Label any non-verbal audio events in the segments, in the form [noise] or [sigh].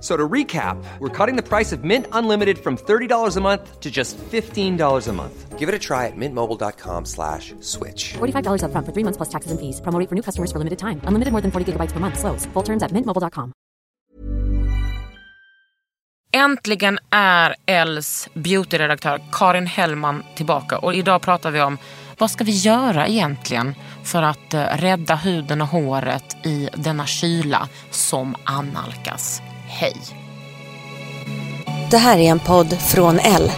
So to recap, we're cutting the price of Mint Unlimited from $30 a month to just $15 a month. Give it a try at mintmobile.com slash switch. $45 upfront for three months plus taxes and fees. Promo rate for new customers for limited time. Unlimited more than 40 gigabytes per month. Slows. Full terms at mintmobile.com. Äntligen är Els beautyredaktör Karin Hellman tillbaka och idag pratar vi om vad ska vi göra egentligen för att eh, rädda huden och håret i denna kyla som annalkas. Hej! Det här är en podd från L.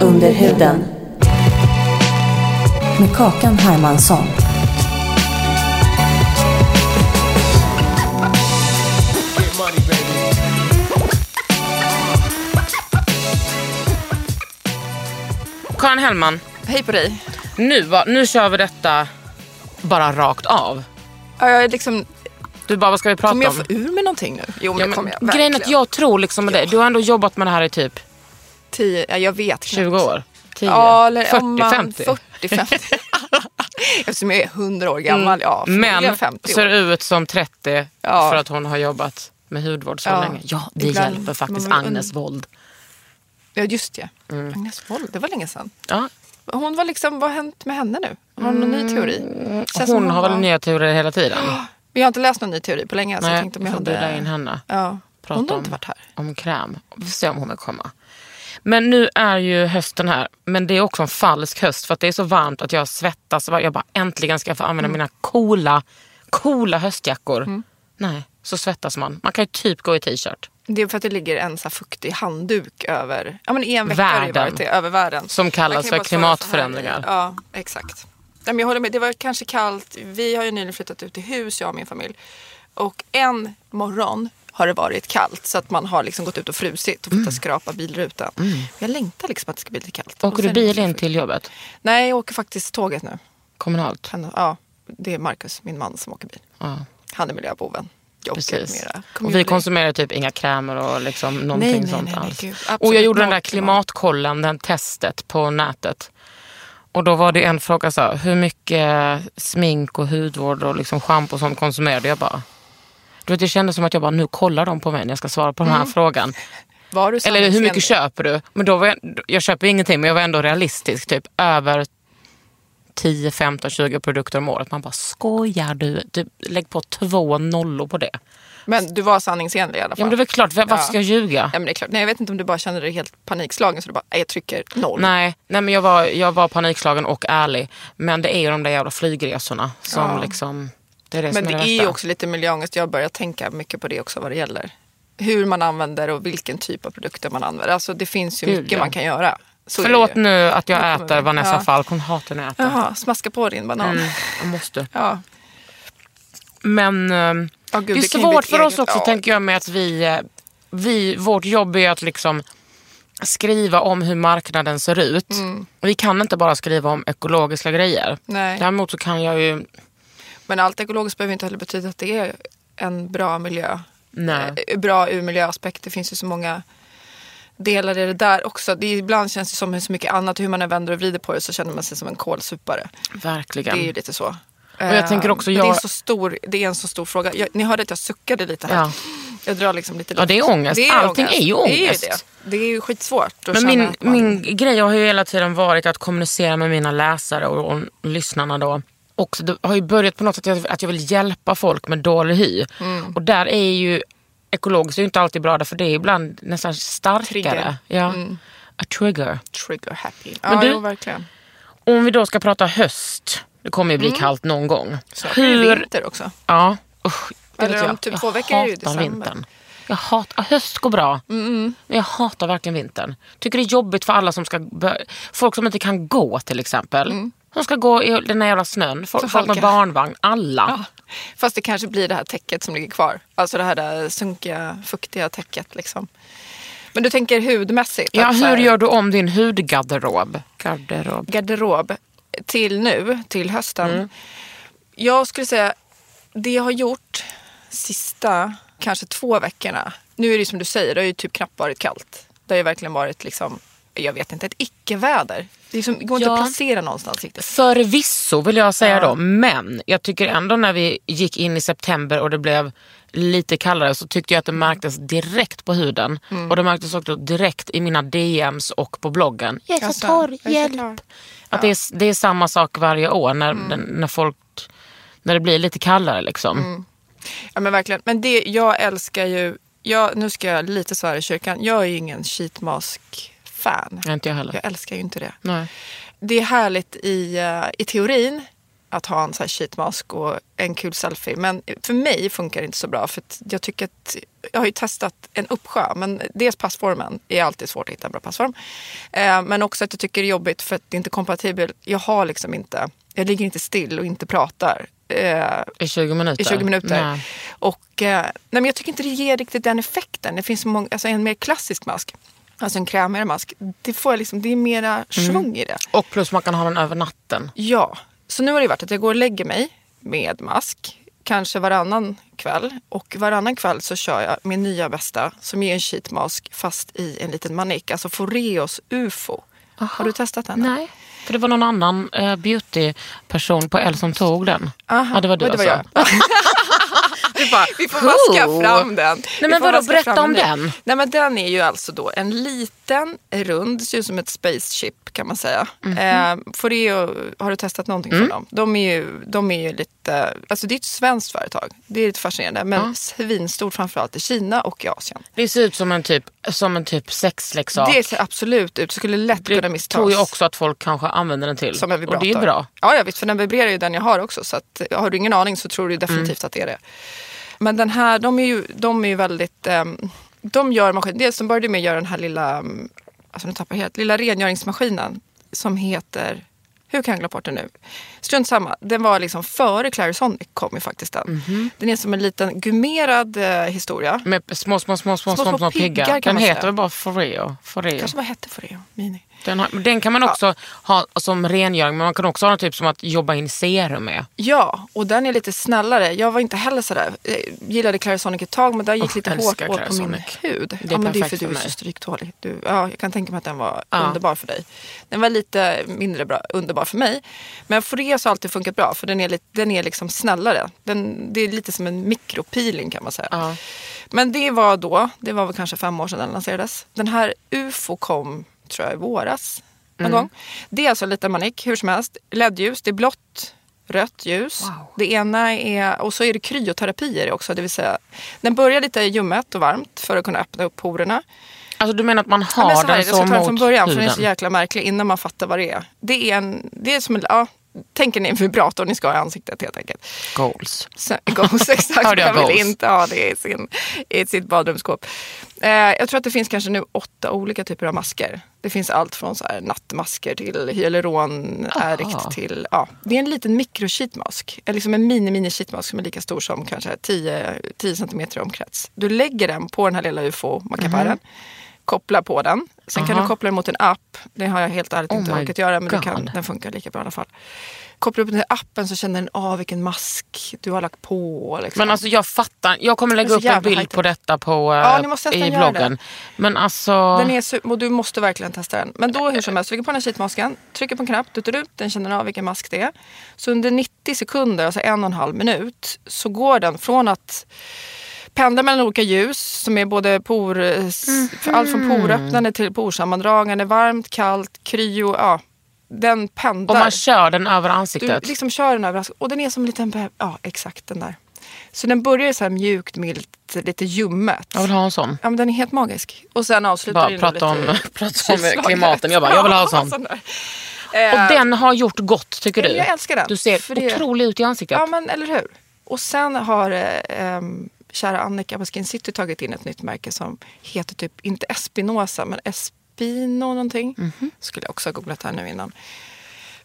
Under huden. Med Kakan Hermansson. Karin Hellman, Hej på dig. nu, va, nu kör vi detta bara rakt av. Ja, jag är liksom, Du bara, vad ska vi prata kommer jag om? få ur med någonting nu? Jo, men Ja, det kommer jag. grejen är att verkligen. jag tror liksom med dig, du har ändå jobbat med det här i typ Tio, ja, jag vet 20 knappt. år? 10? Ja, eller 40, om man, 50? 40, 50. Eftersom jag är 100 år gammal, ja. förmodligen Men 50 ser år. ut som 30 Ja. för att hon har jobbat med hudvård så Ja. länge. Ja, det Ibland hjälper faktiskt man Agnes Wold. Ja, just det. Mm. Agnes Wold, det var länge sedan. Ja, Hon var liksom, vad har hänt med henne nu? Har hon någon ny teori? Känns som Mm. hon har väl nya teorier hela tiden. Men jag har inte läst någon ny teori på länge. så jag Nej, tänkte om jag hade... bjuda in henne. Ja. Prata Hon har om, inte varit här. om kräm. Vi får se om hon vill komma. Men nu är ju hösten här. Men det är också en falsk höst för att det är så varmt att jag svettas. Jag bara äntligen ska jag få använda Mm. mina coola, coola höstjackor. Nej, så svettas man. Man kan ju typ gå i t-shirt. Det är för att det ligger en så fuktig handduk över, ja men en vecka har det Världen. varit det, över världen. Som kallas för klimatförändringar. Ja, exakt. Men jag håller med, det var kanske kallt. Vi har ju nyligen flyttat ut i hus, jag och min familj. Och en morgon har det varit kallt så att man har liksom gått ut och frusit och fått skrapa bilrutan. Jag längtar liksom att det ska bli lite kallt. Mm. Åker du det bil in till jobbet? Nej, jag åker faktiskt tåget nu. Kommunalt? Han, ja, det är Marcus, min man, som åker bil. Ja, Han är miljöboven. Precis. Och vi konsumerar typ inga krämer och liksom någonting Nej, nej, sånt nej, alls. och jag gjorde den där klimat. klimatkollen, den testet på nätet. Och då var det en fråga så här, hur mycket smink och hudvård och liksom schampo och sånt konsumerade jag bara? Du vet, det kändes som att jag bara, nu kollar de på mig när jag ska svara på den Mm. här frågan. [laughs] Var du Eller hur mycket köper du? Men då var jag, jag köper ingenting men jag var ändå realistisk. Typ över 10, 15, 20 produkter om året. Man bara, skojar du? du lägg på två nollor på det. Men du var sanningsenlig i alla fall. Ja men det är väl klart, varför Ja. ska jag ljuga? Ja, men det är klart. Nej, jag vet inte om du bara kände dig helt panikslagen så du bara, "Nej, jag trycker noll. Nej, nej men jag var, jag var panikslagen och ärlig. Men det är ju de där jävla flygresorna som Ja. liksom... Det är det men som det är det är ju också lite miljöångest. Jag har börjat tänka mycket på det också vad det gäller. Hur man använder och vilken typ av produkter man använder. Alltså det finns ju Gud, mycket ja. man kan göra. Så det Förlåt nu att jag äter. Vanessa Ja. Falk. Hon hatar när jag äter. Jaha, smaska på din banan. Mm, jag måste. Ja. Men Ja, gud, det är det svårt för oss eget- också ja. tänker jag med att vi, eh, vi, vårt jobb är att liksom skriva om hur marknaden ser ut. Vi kan inte bara skriva om ekologiska grejer. Mm. Nej. Däremot så kan jag ju, Men allt ekologiskt behöver inte heller betyda att det är en bra miljö. nej. Eh, Bra ur miljöaspekt. Det finns ju så många delar i det där också. Det är, ibland känns det som så mycket annat. Hur man än vänder och vrider på det så känner man sig som en kolsupare. Verkligen. Det är ju lite så. Och jag tänker också, Men det, är jag- så stor, det är en så stor fråga. Jag, ni hörde att jag suckade lite här. Ja. Jag drar liksom lite Ja, det är luft. ångest. Allting är ju Det är ju ångest. det. Det är ju skitsvårt Men min, man- min grej har ju hela tiden varit att kommunicera med mina läsare och, och lyssnarna då. Och det har ju börjat på något sätt att jag, att jag vill hjälpa folk med dålig hy. Mm. Och där är ju ekologiskt är ju inte alltid bra för det är ibland nästan starkare. Trigger. Ja. A trigger. Trigger happy. Men ja, du- jo, verkligen. Om vi då ska prata höst. Det kommer ju bli kallt någon gång. Så är det vinter också. Ja, usch. det Eller om jag. typ jag två veckor är det december. vintern. Jag hatar, höst går bra. Men jag hatar verkligen vintern. Tycker det är jobbigt för alla som ska, folk som inte kan gå till exempel. Som ska gå i den här jävla snön. Folk, folk med barnvagn, alla. Fast det kanske blir det här täcket som ligger kvar. Alltså det här där sunkiga, fuktiga täcket liksom. Men du tänker hudmässigt? Ja, hur gör du om din hudgarderob? Garderob. garderob till nu, till hösten. Mm. Jag skulle säga, det jag har gjort sista kanske två veckorna. Nu är det som du säger, det har ju typ knappt varit kallt. Det har ju verkligen varit liksom, jag vet inte, ett icke-väder. Det, är som, det går inte Ja. att placera någonstans riktigt. Förvisso vill jag säga då, men jag tycker ändå när vi gick in i september och det blev lite kallare så tyckte jag att det märktes direkt på huden. Mm. Och det märktes också direkt i mina DMs och på bloggen. Jag är så Alltså, torr, så hjälp. Att det, är, det är samma sak varje år när, Mm. när folk när det blir lite kallare liksom. Mm. Ja men verkligen. Men det, jag älskar ju, jag, nu ska jag lite svära i kyrkan, jag är ju ingen sheetmask-fan. Inte jag heller. Jag älskar ju inte det. Nej. det är härligt i, eh, i teorin att ha en så här sheetmask och en kul selfie. Men för mig funkar det inte så bra. För jag tycker att jag har ju testat en uppsjö. Men dels passformen är alltid svårt att hitta en bra passform. Eh, men också att jag tycker det är jobbigt för att det är inte kompatibelt. Jag har liksom inte, jag ligger inte still och inte pratar. Eh, I 20 minuter? i 20 minuter. Nej. Och, eh, nej, men jag tycker inte det ger riktigt den effekten. Det finns många, alltså en mer klassisk mask, alltså en krämigare mask. Det, får jag liksom, det är mera Mm. svung i det. Och plus man kan ha den över natten. Ja, så nu har det varit att jag går och lägger mig med mask. Kanske varannan kväll. Och varannan kväll så kör jag min nya bästa som är en sheetmask fast i en liten manik. Alltså Foreos UFO. Har du testat den? Nej. För det var någon annan eh, beautyperson på L som tog den. Aha, Ja, det var du och det var alltså. jag. [laughs] Du bara, Vi får vaska "Cool." fram den. Nej, Vi men vadå, vaska berätta om nu. den. Nej, men den är ju alltså då en liten, rund, ser ut som ett spaceship kan man säga. Mhm. Eh, Foreo, har du testat någonting Mm. från dem? De är, ju, de är ju lite, alltså det är ett svenskt företag. Det är lite fascinerande. Men svinstort framförallt i Kina och i Asien. Det ser ut som en typ, som en typ sexleksak. Det ser absolut ut, skulle lätt kunna det misstas. tror jag också att folk kanske använder den till. Som en vibrator. Och det är bra. Ja, jag vet, för den vibrerar ju den jag har också. Så att, har du ingen aning så tror du Mm. definitivt att det är det. Men den här, de är ju, de är ju väldigt... ehm, de gör maskin, dels de började med att göra den här lilla, mm, alltså nu tappar jag helt, lilla rengöringsmaskinen som heter, hur kan jag glömma bort den nu? Strunt samma, den var liksom före Clarisonic kom ju faktiskt den. Mhm. Den är som en liten gummerad eh, historia. Med små, små, små, små, små, små, piggar, piggar. kan Den heter väl bara Foreo? Foreo. Kanske vad hette för det? Mini. Den, har, den kan man också ha som rengöring men man kan också ha den typ som att jobba in serum med. Ja, och den är lite snällare. Jag var inte heller sådär, jag gillade Clarisonic ett tag men den gick Åh, lite hårt åt på min hud. Det är ja, men det är för för du är så stryktålig. Du, ja, jag kan tänka mig att den var Ja. underbar för dig. Den var lite mindre bra, underbar för mig. Men Foreos har alltid funkat bra för den är, lite, den är liksom snällare. Den, det är lite som en mikropeeling kan man säga. Ja. Men det var då, det var väl kanske fem år sedan den lanserades. Den här UFO kom, tror jag, i våras. Någon Mm. gång. Det är alltså en liten manik, hur som helst. LED-ljus, det är blått, rött ljus. Det ena är, och så är det kryoterapier också, det vill säga den börjar lite ljummet och varmt för att kunna öppna upp porerna. Alltså du menar att man Ja, har men så här, den jag ska så ta den mot från början för den är så huden? jäkla märklig innan man fattar vad det är. Det är, en, det är som en, ja, tänker ni en vibrator ni ska ha i ansiktet helt enkelt. Goals. Sen- Goals, [laughs] exakt. Jag vill inte ha det i, sin, i sitt badrumsskåp. Eh, jag tror att det finns kanske nu åtta olika typer av masker. Det finns allt från så här nattmasker till hyaluron, till... Ja, det är en liten mikrosheetmask. Eller Liksom en mini-mini sheetmask som är lika stor som kanske 10, 10 cm i omkrets. Du lägger den på den här lilla ufo-mackapären. Mhm. Kopplar på den. Sen kan Aha. du koppla den mot en app. Det har jag helt ärligt Oh inte orkat göra men kan, den funkar lika bra i alla fall. Kopplar upp den till appen så känner den av vilken mask du har lagt på. Liksom. Men alltså jag fattar, jag kommer lägga upp en bild high-tech. på detta på, eh, Ja, i bloggen. Men alltså, Den är och du måste verkligen testa den. Men då hur som helst, trycker på den här sheetmasken, trycker på en knapp, duttar ut, den känner av vilken mask det är. Så under 90 sekunder, alltså en och en halv minut, så går den från att pendla mellan olika ljus som är både por, allt från poröppnande till porsammandragande, varmt, kallt, kryo, ja. Den och pendlar. man kör den över Du ansiktet. liksom kör den över och den är som en liten, ja exakt den där. Så den börjar så här mjukt, milt, lite ljummet. Jag vill ha en sån. Ja men den är helt magisk. Och sen avslutar Bara den prata lite om, [laughs] prata om klimaten. Jag bara, jag vill ha en [laughs] sån. Och Eh, den har gjort gott tycker du? Jag älskar den. Du ser För det- otrolig ut i ansiktet. Ja men eller hur. Och sen har eh, ehm, kära Annika på Skin City tagit in ett nytt märke som heter typ, inte Espinosa, men Espino någonting. Mhm. Skulle jag också ha googlat här nu innan.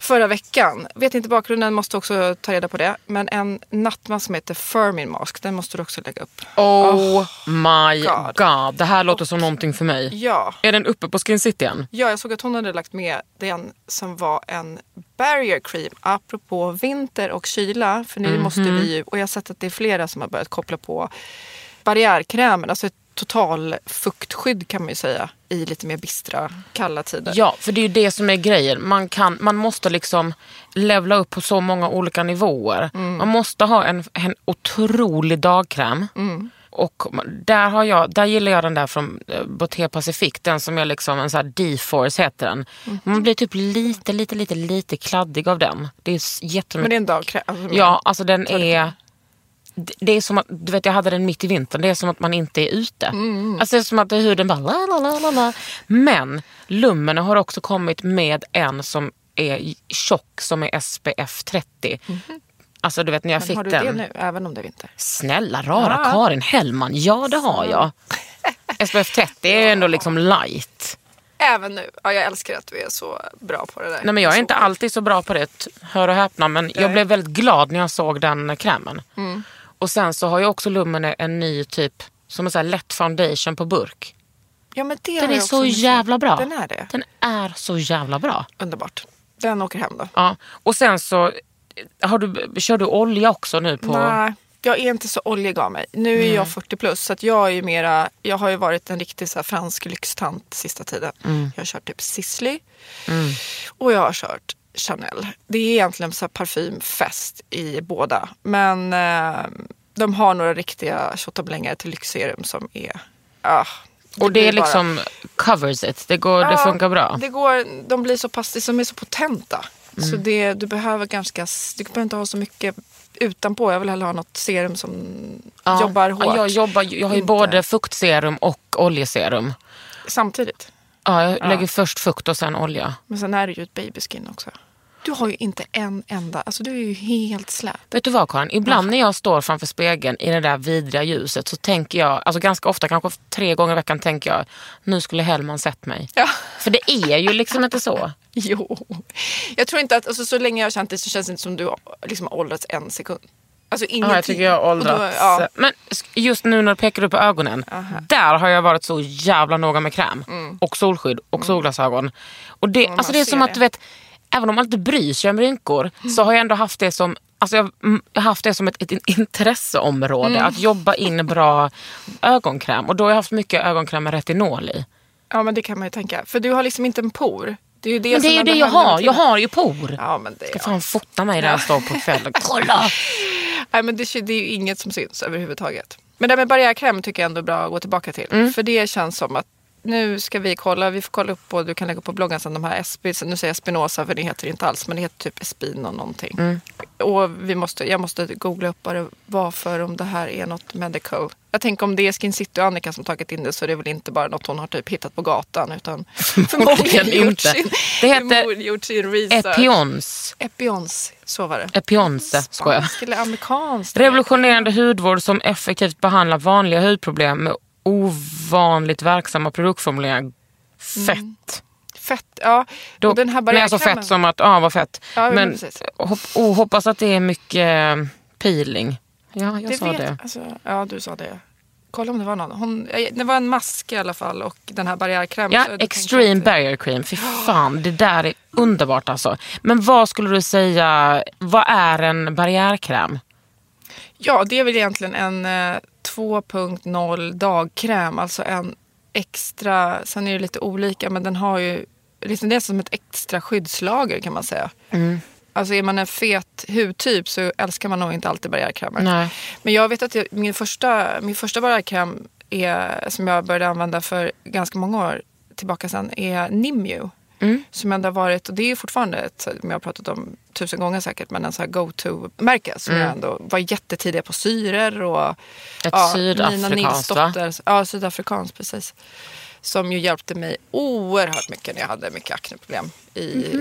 Förra veckan, vet inte bakgrunden, måste också ta reda på det. Men en nattmask som heter Firmin Mask, den måste du också lägga upp. Oh, my God. god. Det här låter som någonting för mig. Ja, Är den uppe på Skin City än? Ja, jag såg att hon hade lagt med den som var en barrier cream apropå vinter och kyla. För nu måste vi ju, och jag har sett att det är flera som har börjat koppla på barriärkrämen, alltså ett total fuktskydd kan man ju säga i lite mer bistra, kalla tider. Ja, för det är ju det som är grejen. Man, kan, man måste liksom levla upp på så många olika nivåer. Man måste ha en, en otrolig dagkräm. Och där, har jag, där gillar jag den där från eh, Boté Pacific. Den som är liksom en sån här D-force heter den. Man blir typ lite, lite, lite, lite kladdig av den. Det är jättemycket. Men det är en dagkräm. Alltså, Ja, alltså den är... det- är som att, du vet jag hade den mitt i vintern, det är som att man inte är ute. Alltså det är som att huden bara la la la la la. Men Lummen har också kommit med en som är tjock som är SPF 30. Alltså du vet när jag Men fick har du den. det nu, även om det är vinter? Snälla rara Ja. Karin Hellman, ja det har jag. SPF 30 är ändå liksom light. Även nu. Ja, jag älskar att du är så bra på det där. Nej men jag är inte alltid så bra på det, hör och häpna. Men jag blev väldigt glad när jag såg den krämen. Mm. Och sen så har ju också Lummen en ny typ, som en sån här lätt foundation på burk. Ja, men det Den är så jävla bra. Den är det. Den är så jävla bra. Underbart. Den åker hem då. Ja. Och sen så, har du, kör du olja också nu på... Nej, jag är inte så oljig av mig. Nu är jag 40 plus så att jag är ju mera, jag har ju varit en riktig så fransk lyxtant sista tiden. Mm. Jag har kört typ Sisley och jag har kört Chanel. Det är egentligen så parfymfest i båda. Men eh, de har några riktiga tjottablängare till lyxserum som är... Ah, och det är blir bara- liksom covers it, det, går, det Ja, funkar bra. Det går, de blir så pass, de är så potenta. Så Mm. det, du behöver ganska, du behöver inte ha så mycket utanpå. Jag vill hellre ha något serum som Ja. jobbar hårt. Ja, jag, jobbar, jag har ju Inte- både fuktserum och oljeserum. Samtidigt. Ja, jag lägger först fukt och sen olja. Men sen är det ju ett babyskin också. Du har ju inte en enda, alltså du är ju helt slät. Vet du vad Karin? Ibland när jag står framför spegeln i det där vidriga ljuset så tänker jag, alltså ganska ofta, kanske tre gånger i veckan tänker jag, nu skulle Hellman sett mig. Ja. För det är ju liksom inte så. [laughs] Jo. Jag tror inte att, alltså, så länge jag har känt dig så känns det inte som du har liksom, har åldrats en sekund. Alltså ingenting. Ja, jag tycker jag har åldrats. ja. Men just nu när du pekar upp på ögonen, där har jag varit så jävla noga med kräm. Och solskydd och solglasögon. Och det, Mm. alltså det är som ser att det. du vet, även om man inte bryr sig om rynkor så har jag ändå haft det som Alltså jag mm, har haft det som ett, ett intresseområde, Mm. att jobba in bra ögonkräm. Och då har jag haft mycket ögonkräm med retinol i. ja, men det kan man ju tänka. För du har liksom inte en por. Det är ju det Men det är ju det jag har, jag har ju por. Ja, men det Ska fan fota mig där jag står på kvällen. [laughs] Kolla! Nej, men det, det är ju inget som syns överhuvudtaget. Men det här med barriärkräm tycker jag ändå är bra att gå tillbaka till. Mm. För det känns som att nu ska vi kolla, vi får kolla upp och du kan lägga upp på bloggen sen de här SP, nu säger jag Spinoza för det heter det inte alls, men det heter typ Espino någonting. Mm. Och vi måste, jag måste googla upp vad det var för om det här är något medical. Jag tänker om det är Skin City och Annika som tagit in det så är det väl inte bara något hon har typ hittat på gatan utan [laughs] Förmodligen gjort inte. sin, Det heter gjort sin research. Epions. Epions, så var det. Epionce, skojar. Amerikanskt. Revolutionerande hudvård som effektivt behandlar vanliga hudproblem med ovanligt verksamma produktformuleringar. Fett. Fett, ja. Då, och den här men alltså fett som att, ja vad fett. Ja, men hopp, oh, hoppas att det är mycket eh, peeling. Ja, jag det sa vet, det. Alltså, ja, du sa det. Kolla om det var någon. Hon, eh, det var en mask i alla fall och den här barriärkrämen. Ja, extreme inte- barrier cream. Fy fan, det där är underbart alltså. Men vad skulle du säga, vad är en barriärkräm? Ja, det är väl egentligen en eh, 2.0 dagkräm. Alltså en extra, sen är det lite olika men den har ju, liksom det är som ett extra skyddslager kan man säga. Mm. Alltså är man en fet hudtyp så älskar man nog inte alltid barriärkrämer. Nej. Men jag vet att jag, min första, min första barriärkräm är, som jag började använda för ganska många år tillbaka sedan är Nimue. Mm. Som ändå har varit, och det är fortfarande ett, som jag har pratat om tusen gånger säkert, men en sån här go-to-märke som jag ändå var jättetidiga på syror och Mm. Ett Nina sydafrikanskt, va? Nilsdotter, ja sydafrikanskt precis. Som ju hjälpte mig oerhört mycket när jag hade mycket akneproblem i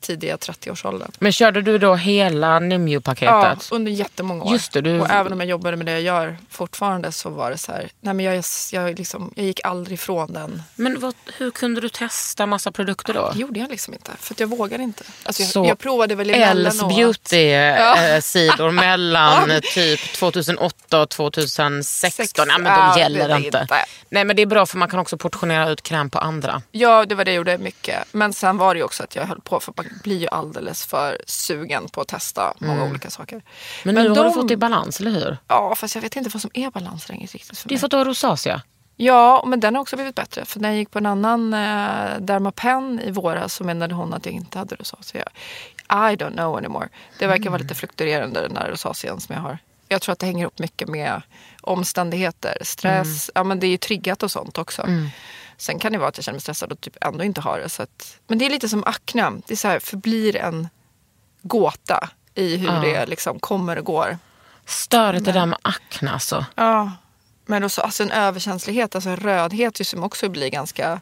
tidiga 30-årsåldern. Men körde du då hela Ja, Nimju-paketet? under jättemånga år. Just det, du- Och även om jag jobbade med det jag gör fortfarande så var det så här, nej men jag, jag, liksom, jag gick aldrig ifrån den. Men vad, hur kunde du testa massa produkter då? Det gjorde jag liksom inte, för att jag vågade inte. Alltså jag, Så jag provade väl Els emellanåt. beauty-sidor mellan typ 2008 och 2016. Sex- Ja, men ja, de gäller det är inte. inte. Nej men det är bra för man kan också portionera ut kräm på andra. Ja, det var det jag gjorde mycket. Men sen var det också att jag höll på, för man blir ju alldeles för sugen på att testa många olika saker. Mm. Men, nu har de- du fått i balans, eller hur? Ja, fast jag vet inte vad som är balans längre riktigt för Det är för att du har rosacea. Ja, men den har också blivit bättre. För när jag gick på en annan eh, Dermapen i våras så menade hon att jag inte hade rosacea. I don't know anymore. Det verkar vara lite fluktuerande den där rosacean som jag har. Jag tror att det hänger upp mycket med omständigheter, stress. Ja, men det är ju triggat och sånt också. Sen kan det vara att jag känner mig stressad och typ ändå inte har det. Så att, men det är lite som akne. Det är så här, förblir en gåta i hur det liksom kommer och går. Störigt det där med akne alltså. Ja, men också, alltså en överkänslighet, alltså en rödhet ju som också blir ganska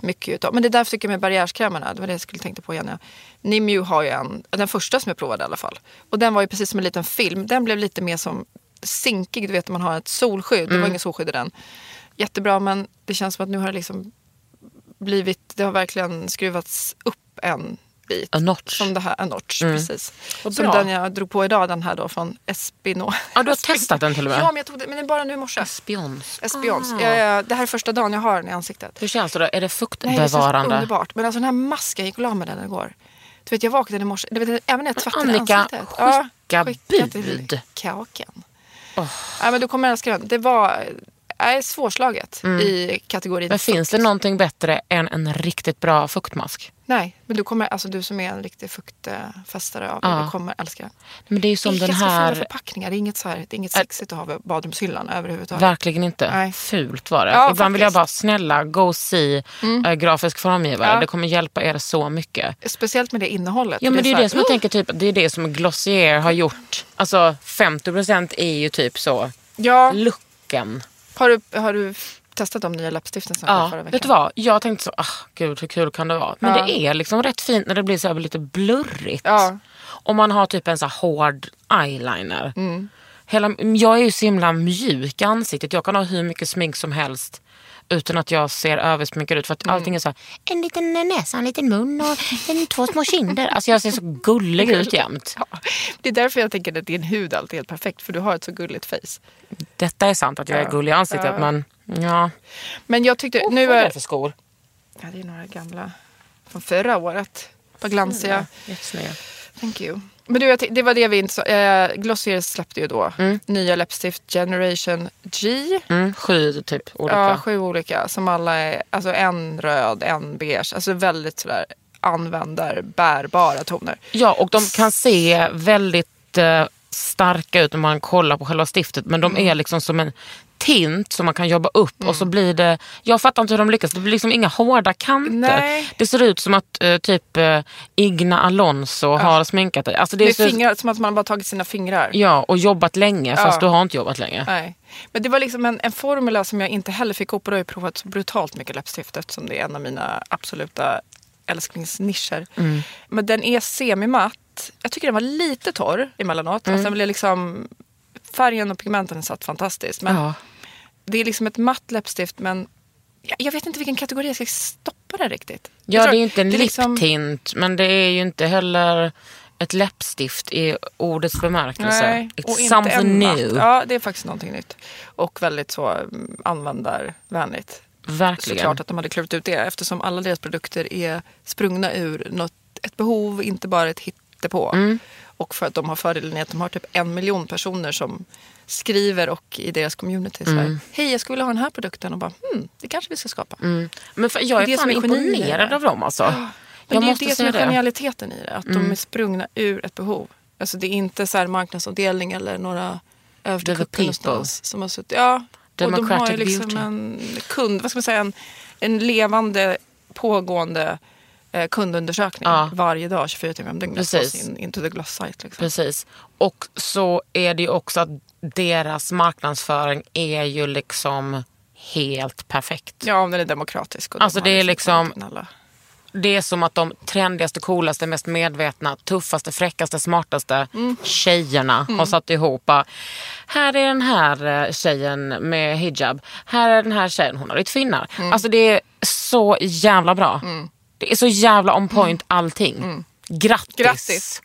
mycket utav. Men det är därför tycker jag med barriärskrämerna, det var det jag skulle tänkte på igen. Ja. Nimju har ju en, den första som jag provade i alla fall. Och den var ju precis som en liten film. Den blev lite mer som zinkig, du vet man har ett solskydd. Det var inget solskydd i den. Jättebra men det känns som att nu har det liksom blivit, det har verkligen skruvats upp en bit. A notch. Som det här, en notch, precis. Vad Som bra. den jag drog på idag, den här då från Espino. Ja, du har testat den till och med? [laughs] Ja, men jag tog det, men det är bara nu i morse. Espions. Espions. Ah. Ja, ja, det här är första dagen jag har den i ansiktet. Hur känns det då? Är det Nej, det är så fuktbevarande? underbart. Men alltså den här masken, jag gick och la mig den igår. Du vet, jag vaknade i morse, du vet, även när jag tvättade Annika, ansiktet. skicka skicka bud. till kakan. Ja, men du kommer älska den. Det var är svårslaget i kategorin Mm. Men finns det någonting bättre än en riktigt bra fuktmask? Nej, men du kommer, alltså du som är en riktig fuktfästare av det, Ja. du kommer älska den. Men det är ju som det är den här... förpackningar, det är inget, så här, det är inget sexigt att ha vid badrumshyllan överhuvudtaget. Verkligen inte. Nej. Fult var det. Ja, Ibland vill jag faktiskt. Mm. bara, snälla, go see äh, grafisk formgivare. Ja. Det kommer hjälpa er så mycket. Speciellt med det innehållet. Ja men det är så här, det som jag tänker, typ, det är det som Glossier har gjort. Alltså 50% är ju typ så, Ja, looken. Har du, har du testat de nya läppstiften som Ja, förra veckan? vet du vad? Jag tänkte så, ah, gud hur kul kan det vara? Men Ja. det är liksom rätt fint när det blir så här lite blurrigt. Ja. Om man har typ en så hård eyeliner. Mm. Hela, jag är ju så himla mjuk i ansiktet. Jag kan ha hur mycket smink som helst utan att jag ser översminkad ut. För att Mm. allting är så här, en liten näsa, en liten mun och en, två små kinder. Alltså jag ser så gullig ut jämt. [laughs] Ja, det är därför jag tänker att din hud alltid är helt perfekt. För du har ett så gulligt face. Detta är sant att jag är gullig i ansiktet men ja. Men jag tyckte, nu Vad är det för skor? Ja, det är några gamla från förra året. På glansiga. Jättesnygga. Thank you. Men du, det var det vi inte sa. Eh, Glossier släppte ju då nya läppstift Generation G. Mm, sju typ olika. Ja, sju olika. Som alla är, alltså en röd, en beige. Alltså väldigt sådär användarbärbara toner. Ja, och de kan se väldigt eh, starka ut när man kollar på själva stiftet. Men de Mm. är liksom som en tint som man kan jobba upp och så blir det... Jag fattar inte hur de lyckas. Det blir liksom inga hårda kanter. Nej. Det ser ut som att eh, typ eh, Igna Alonso har sminkat dig. Alltså det är Med så, fingrar, som att man bara tagit sina fingrar. Ja, och jobbat länge fast du har inte jobbat länge. Nej. Men det var liksom en, en formula som jag inte heller fick ihop och då har jag provat så brutalt mycket läppstift eftersom det är en av mina absoluta älsklingsnischer. Mm. Men den är semimatt. Jag tycker den var lite torr emellanåt. Mm. Alltså den blev liksom, färgen och pigmenten satt fantastiskt. Men Ja. det är liksom ett matt läppstift men jag, vet inte vilken kategori jag ska stoppa den riktigt. Ja, tror- det är inte en är liksom- liptint men det är ju inte heller ett läppstift i ordets bemärkelse. Nej, och It's inte something new. Ja, det är faktiskt någonting nytt. Och väldigt så mm, användarvänligt. Verkligen. Såklart att de hade klurat ut det eftersom alla deras produkter är sprungna ur något, ett behov, inte bara ett hittepå. Mm. Och för att de har fördelen i att de har typ en miljon personer som skriver och i deras community så Mm. hej jag skulle vilja ha den här produkten och bara, hmm, det kanske vi ska skapa. Men för, jag är Det är fan imponerad av dem alltså. Men jag det är det som är. Mm. genialiteten i det, att de är sprungna ur ett behov. Alltså det är inte så marknadsavdelning eller några people. någonstans som har suttit. Ja, och de har ju liksom beauty. en kund, vad ska man säga, en, en levande pågående eh, kundundersökning Ja. varje dag 24 timmar om dygnet på sin Into the Gloss site. Liksom. Precis. Och så är det ju också att deras marknadsföring är ju liksom helt perfekt. Ja, om den är demokratisk. Och de Alltså, har det är liksom- Alla. Det är som att de trendigaste, coolaste, mest medvetna, tuffaste, fräckaste, smartaste tjejerna har satt ihop. bara, Här är den här eh, tjejen med hijab. Här är den här tjejen, hon har lite finnar. Alltså det är så jävla bra. Det är så jävla on point allting. Grattis! Grattis.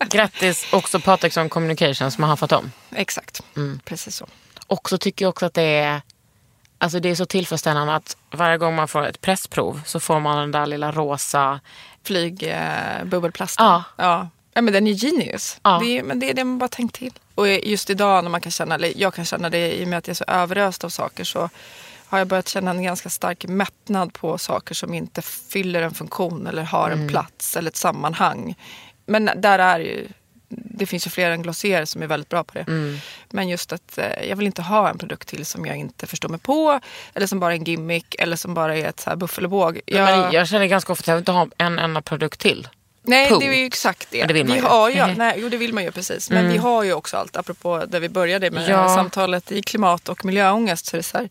[laughs] Grattis också Patriksson Communication som har haffat om. Exakt, precis så. Och så tycker jag också att det är, alltså det är så tillfredsställande att varje gång man får ett pressprov så får man den där lilla rosa... Flygbubbelplasten. Eh. Ja. ja. Ja, men den är genius. Ja. Det, är, men det är det man bara tänkt till. Och just idag när man kan känna, eller jag kan känna det i och med att jag är så överöst av saker så har jag börjat känna en ganska stark mättnad på saker som inte fyller en funktion eller har en plats eller ett sammanhang. Men där är ju, det finns ju fler än Glossier som är väldigt bra på det. Men just att eh, jag vill inte ha en produkt till som jag inte förstår mig på eller som bara är en gimmick eller som bara är ett så här buffel och båg. Jag... Men jag känner ganska ofta att jag vill inte ha en enda produkt till. Nej, Punkt. det är ju exakt det. Men det vill man vi ju. Har ju nej, jo, det vill man ju precis. Men Mm. vi har ju också allt, apropå där vi började med Ja. samtalet i klimat och miljöångest. Så det, så här,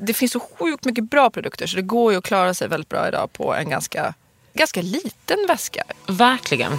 det finns så sjukt mycket bra produkter så det går ju att klara sig väldigt bra idag på en ganska, ganska liten väska. Verkligen.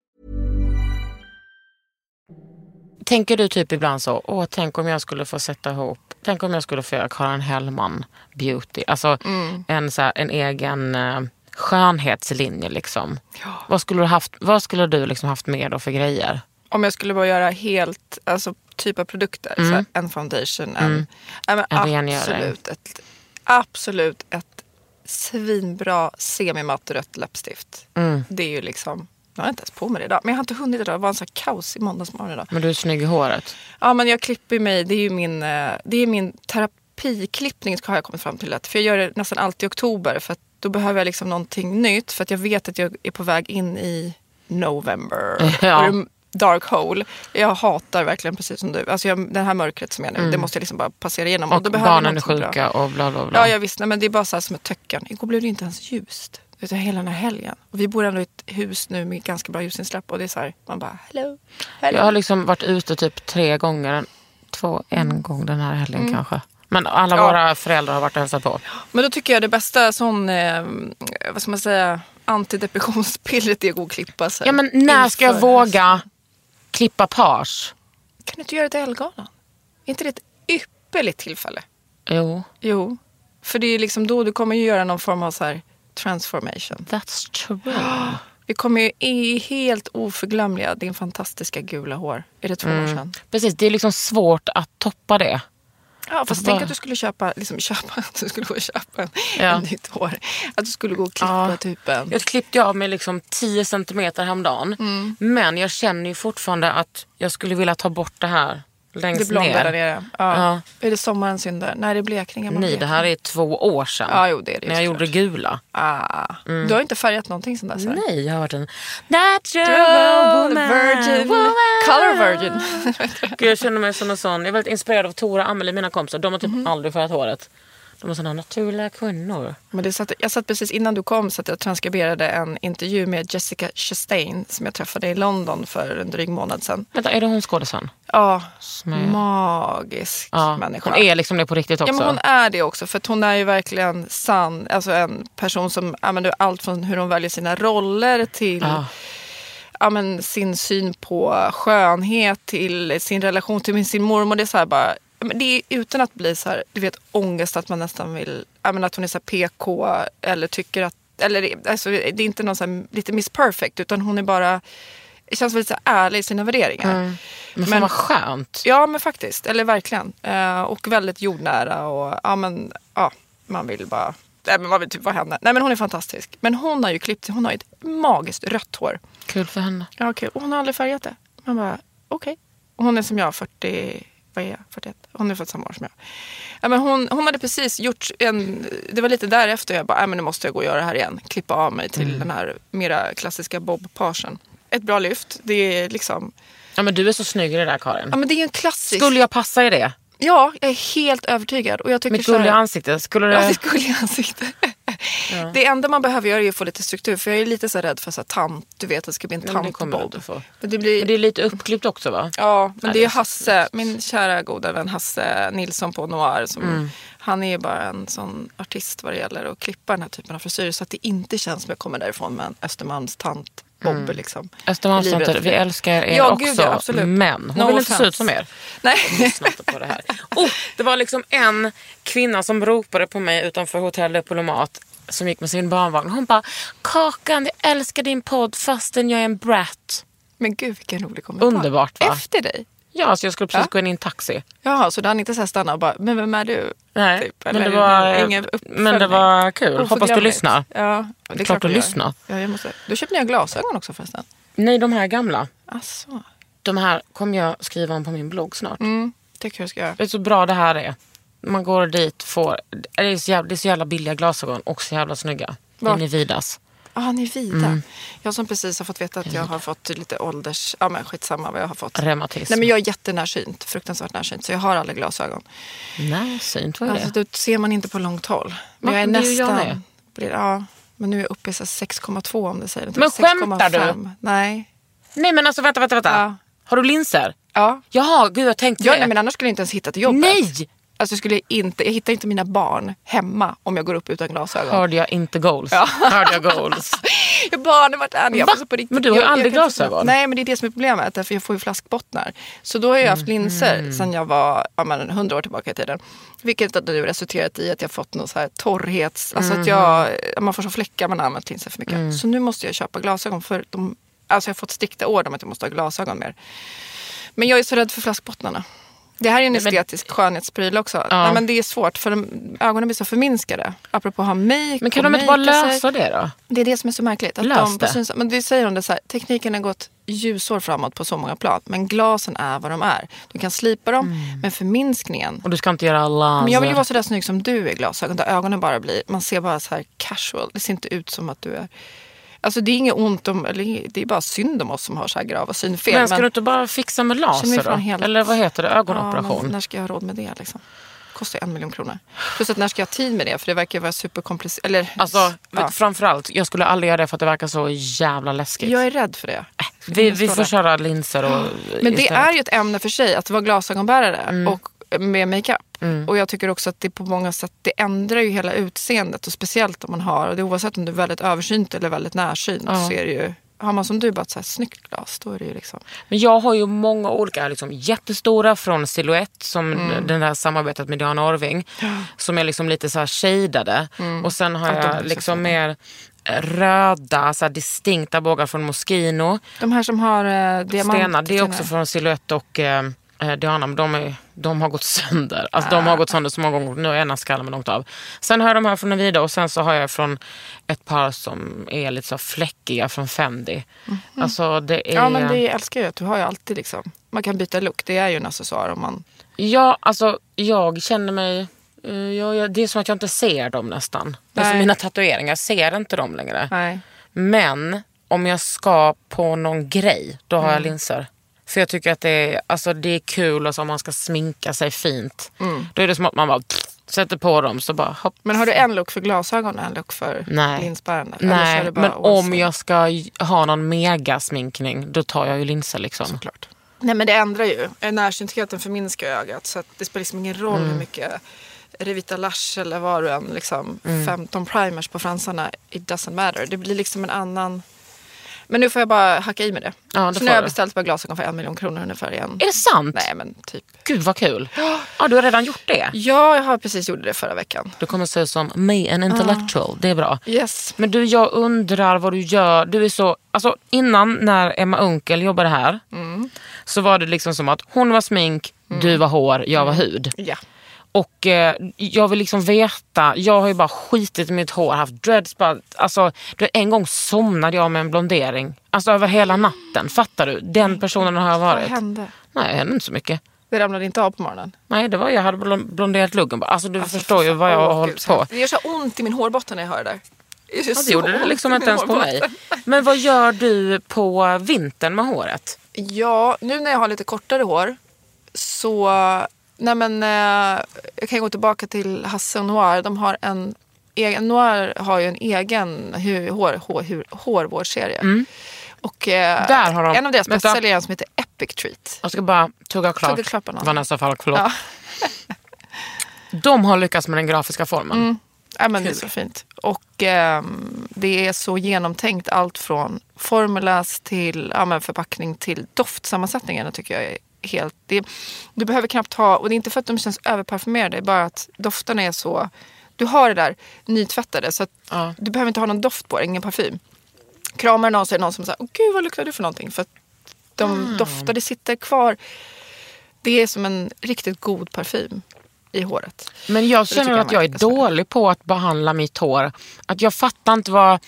Tänker du typ ibland så, åh tänk om jag skulle få sätta ihop, tänk om jag skulle få göra Karin Hellman beauty. Alltså en, så här, en egen eh, skönhetslinje liksom. Vad skulle du haft, vad skulle du liksom haft med då för grejer? Om jag skulle bara göra helt, alltså typ av produkter, så här, en foundation, en, ja, men En absolut, ett, absolut ett svinbra semimatt rött läppstift. Det är ju liksom, jag har inte ens på mig det idag, men jag har inte hunnit idag. Det var en sån här kaos i måndagsmorgon idag. Men du är snygg i håret. Ja men jag klipper mig, det är ju min, eh, det är min terapiklippning har jag kommit fram till. Att, för jag gör det nästan alltid i oktober för då behöver jag liksom någonting nytt. För att jag vet att jag är på väg in i November. [laughs] Ja. Och Dark hole. Jag hatar verkligen precis som du. Alltså jag, det här mörkret som jag är nu, det måste jag liksom bara passera igenom. Mm. Och jag barnen är någonting bra. sjuka och bla bla bla. Ja, jag visst. Nej, men det är bara så här som ett töcken. Igår blev det inte ens ljust. Utan hela den här helgen. Och vi bor ändå i ett hus nu med ganska bra ljusinsläpp. Och det är så här, man bara hello. hello. Jag har liksom varit ute typ tre gånger, två, en gång den här helgen kanske. Men alla Mm. Ja. våra föräldrar har varit och hälsat på. Men då tycker jag det bästa sån, eh, vad ska man säga, antidepressionspillret är att gå och klippa sig. Ja men när ska jag våga klippa page? Kan du inte göra det till Ellegalan? Är inte det ett ypperligt tillfälle? Jo, Jo. För det är liksom då du kommer ju göra någon form av så här transformation. that's true. [gasps] Vi kommer ju i helt oförglömliga din fantastiska gula hår. Är det två år sedan? Precis, det är liksom svårt att toppa det. Ja, fast Bara- tänk att du skulle köpa, liksom köpa, [laughs] att du skulle gå och köpa en, Ja. en nytt hår. Att du skulle gå och klippa Ja. typ en... Jag klippte av mig liksom 10 centimeter häromdagen. Mm. Men jag känner ju fortfarande att jag skulle vilja ta bort det här längst Det blonda ner. där nere. Ja. Ja. Är det sommarens synder? Nej, det är blekningen. man Nej, det här är två år sedan. Ja, jo, det är det När jag gjorde gula. Ah. Du har inte färgat någonting sen dess? Nej, jag har varit en natural woman. Virgin. woman. Color virgin. Gud, jag känner mig som en sån. Jag är väldigt inspirerad av Tora och Amelie, mina kompisar. De har typ Mhm. aldrig färgat håret. De är såna naturliga kvinnor. Men det satt, jag satt precis innan du kom så att jag transkriberade en intervju med Jessica Chastain som jag träffade i London för en dryg månad sedan. Vänta, är det hon skådisen? Ja, är- magisk Ja, människa. hon är liksom det på riktigt också. Ja, men hon är det också. För hon är ju verkligen sann. Alltså en person som använder allt från hur hon väljer sina roller till Ja. ja, men sin syn på skönhet till sin relation till sin mormor. Det är så här bara, men det är utan att bli så här, du vet ångest att man nästan vill, ja, men att hon är så här PK eller tycker att, eller det- alltså, det är inte någon så här, lite Miss Perfect utan hon är bara känns väldigt så ärlig i sina värderingar. Men fan Men- vad skönt. Ja men faktiskt, eller verkligen. Eh, och väldigt jordnära och ja men ja, man vill bara, nej men man vill typ vara henne. Nej men hon är fantastisk. Men hon har ju klippt hon har ett magiskt rött hår. Kul för henne. Ja okej, och hon har aldrig färgat det. Man bara okej. Och hon är som jag, 40, vad är jag, 41? Hon är född samma år som jag. Ja, men hon, hon hade precis gjort en, det var lite därefter jag bara, men nu måste jag gå och göra det här igen. Klippa av mig till den här mera klassiska bob-parsen. Ett bra lyft, det är liksom, Ja men du är så snygg i det där Karin. ja men det är en klassisk. Skulle jag passa i det? Ja, jag är helt övertygad. Och jag tycker Mitt så här- gulliga ansikte, skulle det... Ja, ditt gulliga ansikte. Det enda man behöver göra är att få lite struktur. För jag är lite så rädd för så här tant. Du vet att det ska bli en Ja, få. Men det blir... Men det är lite uppklippt också va? Ja, men Nej, det är så Hasse, min kära goda vän Hasse Nilsson på Noir. Som, Mm. Han är ju bara en sån artist vad det gäller att klippa den här typen av frisyrer. Så att det inte känns som jag kommer därifrån med en Östermalms tant bob liksom. Östermalmstanter, Livet. vi älskar er Ja, också. gud, ja, absolut. Men hon No vill inte se offense. ut som er. Nej. Lyssna inte på det här. [laughs] Oh, det var liksom en kvinna som ropade på mig utanför Hotell Diplomat som gick med sin barnvagn. Hon bara, Kakan jag älskar din podd fastän jag är en brat. Men gud vilken rolig kommentar. Underbart, va? Efter dig? Ja, så jag skulle precis Ja. gå in i en taxi. Jaha, så du hann inte så stanna och bara, men vem är du? Nej, Typ, men, det var, ingen men det var kul. Hoppas du lyssnar. Ja, det är Klart klart du lyssnar. Ja, jag måste. Du köpte nya glasögon också förresten. Nej, de här gamla. Asså. De här kommer jag skriva om på min blogg snart. Mm, tycker jag ska göra. Vet du så bra det här är? Man går dit får, det är så jävla, det är så jävla billiga glasögon och så jävla snygga. Var? In i Vidas. Ah, ni är vida. Mm. Jag som precis har fått veta att jag har fått lite ålders... Ja men skitsamma vad jag har fått. Reumatism. Nej men jag är jättenärsynt. Fruktansvärt närsynt. Så jag har aldrig glasögon. Närsynt, vad är Alltså det? det ser man inte på långt håll. Men Va? jag är Det jag nästan... med. blir, ja, men nu är jag uppe i så här 6,2 om det säger något. Men skämtar du? 6,5. Nej. Nej men alltså vänta, vänta, vänta. Ja. Har du linser? Ja. Jaha, gud jag tänkte Ja, det. nej, men annars skulle jag inte ens hitta till jobbet. Nej! Alltså jag, skulle inte, jag hittar inte mina barn hemma om jag går upp utan glasögon. Hörde jag inte goals? Ja. Hörde jag goals? [laughs] Jag barnen vart är ni? Måste på riktigt- Men du har ju aldrig glasögon. Nej men det är det som är problemet. Därför jag får ju flaskbottnar. Så då har jag haft linser Mm. sedan jag var ja, men, 100 år tillbaka i tiden. Vilket nu resulterat i att jag fått någon så här torrhets... Alltså att jag, Mm. man får så fläckar man har använt linser för mycket. Så nu måste jag köpa glasögon för de, alltså jag har fått strikta order om att jag måste ha glasögon mer. Men jag är så rädd för flaskbottnarna. Det här är en Nej, men- estetisk skönhetspryl också. Nej, men det är svårt för de, ögonen blir så förminskade. Apropå att ha make Men kan de inte bara sig. lösa det då? Det är det som är så märkligt. Att Lös de det. men det säger de det så här, tekniken har gått ljusår framåt på så många plan. Men glasen är vad de är. Du kan slipa dem, men förminskningen. Och du ska inte göra laser. Men jag vill ju vara så där snygg som du är glasögon. Där ögonen bara blir, man ser bara så här casual. Det ser inte ut som att du är... Alltså det är inget ont om, eller det är bara synd om oss som har så här grava synfel. Men ska du inte bara fixa med laser då? helt- Eller vad heter det? Ja, Ögonoperation? men när ska jag ha råd med det liksom? Kostar en miljon kronor. Plus att när ska jag ha tid med det? För det verkar vara superkomplicerat. Eller, Alltså, ja. framförallt, jag skulle aldrig göra det för att det verkar så jävla läskigt. Jag är rädd för det. vi, vi står får köra linser och Men det istället. är ju ett ämne för sig att vara glasögonbärare Mm. och med makeup. Och jag tycker också att det på många sätt det ändrar ju hela utseendet och speciellt om man har, och det oavsett om du är väldigt översynt eller väldigt närsynt Ja. så är det ju, har man som du bara ett så här snyggt glas då är det ju liksom. Men jag har ju många olika, liksom, jättestora från Silhouette, som Mm. den där samarbetet med Diana Orving. Som är liksom lite så här shadade. Och sen har Mm. Jag liksom mer röda, så distinkta bågar från Moschino. De här som har eh, diamant. Stenar, det är också från Silhouette och eh, eh, Diana, men de, är, de har gått sönder. Alltså de har gått sönder så många gånger, nu är ena skallen långt av. Sen har jag de här från Navida och sen så har jag från ett par som är lite så fläckiga från Fendi. Alltså det är... Ja men det älskar jag att du har ju alltid liksom, man kan byta look, det är ju en accessoar om man Ja, alltså jag känner mig... eh, jag, jag, det är som att jag inte ser dem nästan. Alltså Nej. mina tatueringar, jag ser inte dem längre. Nej. Men om jag ska på någon grej, då har Mm. jag linser. För jag tycker att det är, alltså, det är kul alltså, om man ska sminka sig fint. Då är det som att man bara pff, sätter på dem så bara hopp. Men har du en look för glasögon och en look för Nej. är Nej, men om jag ska ha någon megasminkning då tar jag ju linser liksom. Såklart. Nej men det ändrar ju. Närsyntheten förminskar ögat. Så det spelar liksom ingen roll Mm. hur mycket Revita Lash eller vad du än, liksom Mm. 15 primers på fransarna. It doesn't matter. Det blir liksom en annan... Men nu får jag bara hacka i med det. Ja, det så nu har jag beställt bara glasögon för en miljon kronor ungefär igen. Är det sant? Nej men typ. Gud vad kul. Ja, du har redan gjort det. Ja, jag har precis gjort det förra veckan. Du kommer se som me an intellectual. Det är bra. Yes. Men du, jag undrar vad du gör. Du är så, alltså innan när Emma Unkel jobbade här så var det liksom som att hon var smink, du var hår, jag var hud. Ja. Och eh, jag vill liksom veta, jag har ju bara skitit i mitt hår, haft dreads. Bara, alltså, en gång somnade jag med en blondering. Alltså över hela natten. Fattar du? Den personen har jag Vad varit. hände? Nej, det hände inte så mycket. Det ramlade inte av på morgonen. Nej, det var jag hade blon- blonderat luggen bara. Alltså du Alltså, förstår ju fan, vad jag har hållit på. Det gör så ont i min hårbotten när jag hör det där. Det, Ja, det gjorde det liksom inte ens på mig. Men vad gör du på vintern med håret? Ja, nu när jag har lite kortare hår så... Nej men, eh, jag kan gå tillbaka till Hasse och Noir. De har en egen, Noir har ju en egen hu, hår, hår, hur, hårvårdsserie. Och eh, Mm. Där har de- en av deras bästsäljare är en som heter Epic Treat. Jag ska bara tugga klart. Tugga klart banan. Vanessa Falk, förlåt. Ja. [laughs] De har lyckats med den grafiska formen. Mm. Ja, men det är så fint. Och ehm, det är så genomtänkt allt från formulas till ja, förpackning till doftsammansättningarna tycker jag är helt... Det, du behöver knappt ha, och det är inte för att de känns överparfumerade, det är bara att dofterna är så... Du har det där nytvättade så Ja. du behöver inte ha någon doft på det, ingen parfym. Kramar någon så är det någon som säger, åh gud vad luktar du för någonting? För att de Mm. doftar, det sitter kvar. Det är som en riktigt god parfym i håret. Men jag känner att jag är dålig på att behandla mitt hår. Att jag fattar inte vad...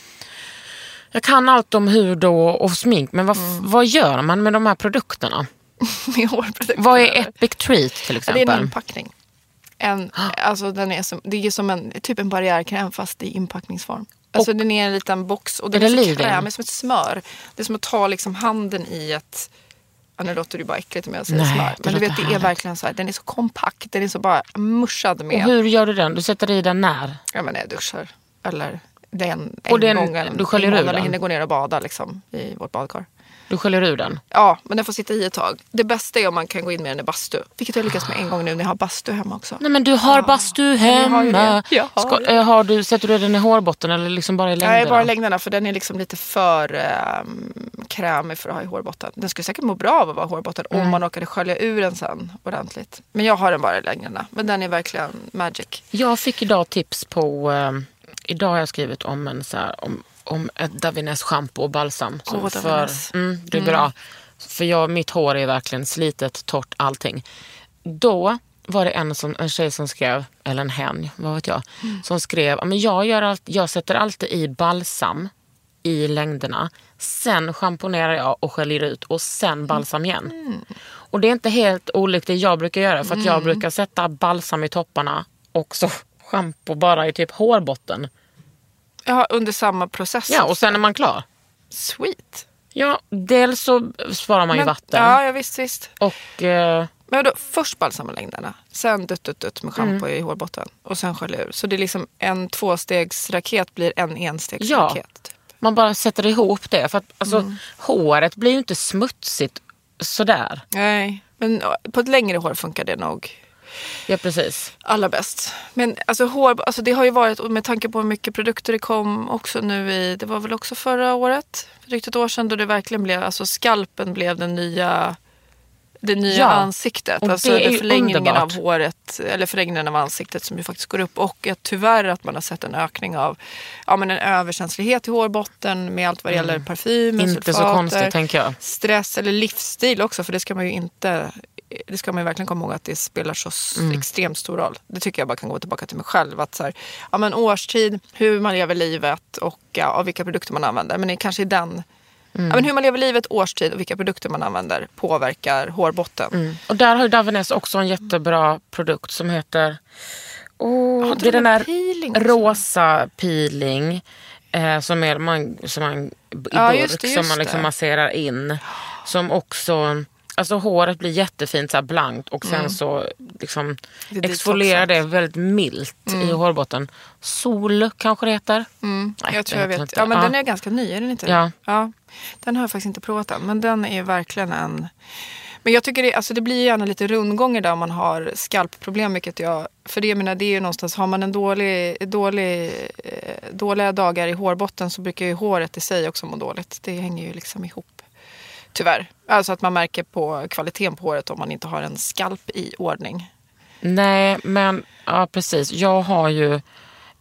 Jag kan allt om hud och, och smink, men vad, Mm. vad gör man med de här produkterna? [laughs] Med hårprodukter. Vad är Epic Treat till Ja, exempel? det är en inpackning. En, alltså den är som, det är som en, typ en barriärkräm fast i inpackningsform. Alltså den är en liten box och den Är är, så krämig som ett smör. Det är som att ta liksom handen i ett Ja, nu låter det bara äckligt om jag säger Nej, smör. Men du vet, det är verkligen så här, den är så kompakt. Den är så bara muschad Och med, hur gör du den? Du sätter i den när? ja men jag duschar. Eller den Och en den- gång en, du sköljer ur den? hinner gå ner och bada liksom, i vårt badkar. Du sköljer ur den? Ja, men den får sitta i ett tag. Det bästa är om man kan gå in med den i bastu. Vilket jag lyckats med en gång nu när jag har bastu hemma också. Nej men du har bastu jag har hemma. Jag har Ska, eh, har du, sätter du den i hårbotten eller liksom bara i längderna? Nej, bara längderna för den är liksom lite för um, krämig för att ha i hårbotten. Den skulle säkert må bra av att vara i hårbotten Mm. om man råkade skölja ur den sen ordentligt. Men jag har den bara i längderna. Men den är verkligen magic. Jag fick idag tips på... Eh, idag har jag skrivit om en så här, om, om ett Davines shampoo och balsam. Åh, för, Davines. mm, det är bra. För jag, mitt hår är verkligen slitet, torrt, allting. Då var det en, som, en tjej som skrev, eller en hen, vad vet jag, som skrev "Ja, men jag, gör allt, jag sätter alltid i balsam i längderna. Sen schamponerar jag och sköljer ut och sen balsam igen. Och det är inte helt olikt det jag brukar göra för att jag brukar sätta balsam i topparna och så schampo bara i typ hårbotten. Ja, under samma process. Ja, och sen är man klar. Sweet. Ja, dels så sparar man ju Men- vatten Ja, ja visst, visst. och eh, Men då, först balsamma längderna, sen dutt, dutt, dutt med schampo Mm. i hårbotten och sen skölja ur. Så det är liksom en tvåstegsraket blir en enstegsraket. typ. man bara sätter ihop det. För att alltså, Mm. håret blir ju inte smutsigt sådär. Nej, men ja, på ett längre hår funkar det nog Ja, precis. allra bäst. Men alltså hår, alltså det har ju varit, och med tanke på hur mycket produkter det kom också nu i, det var väl också förra året, för drygt ett år sedan, då det verkligen blev, alltså skalpen blev den nya det nya Ja, ansiktet. och Alltså det är förlängningen underbart. av håret, eller förlängningen av ansiktet som ju faktiskt går upp. Och att tyvärr att man har sett en ökning av ja, men en överkänslighet i hårbotten med allt vad det gäller Mm. Inte så sulfater, konstigt tänker jag. stress eller livsstil också. För det ska man ju inte det ska man ju verkligen komma ihåg att det spelar så Mm. extremt stor roll. Det tycker jag bara kan gå tillbaka till mig själv. Att så här, ja, men årstid, hur man lever livet och ja, vilka produkter man använder. Men det är kanske i den Mm. Ja, men hur man lever livet, årstid och vilka produkter man använder påverkar hårbotten. Mm. Och där har ju Davines också en jättebra produkt som heter... Oh, det är de den en där peeling rosa peeling. Eh, som är man, som man, i Ja, burk det, som man liksom det. masserar in. Som också... Alltså håret blir jättefint så blankt och sen så liksom Mm. Det exfolierar det väldigt milt i hårbotten. Sol kanske det heter. Nej, jag tror jag vet. inte. Ja, men Ja. den är ganska ny, är den inte? Ja. ja. Den har jag faktiskt inte provat än. Men den är verkligen en... Men jag tycker det, alltså det blir gärna lite rundgångar där man har skalpproblem. Vilket jag, för det, menar, det är ju någonstans, har man en dålig, dålig, eh, dåliga dagar i hårbotten så brukar ju håret i sig också må dåligt. Det hänger ju liksom ihop. Tyvärr. Alltså att man märker på kvaliteten på håret om man inte har en skalp i ordning. Nej, men ja, precis. Jag har ju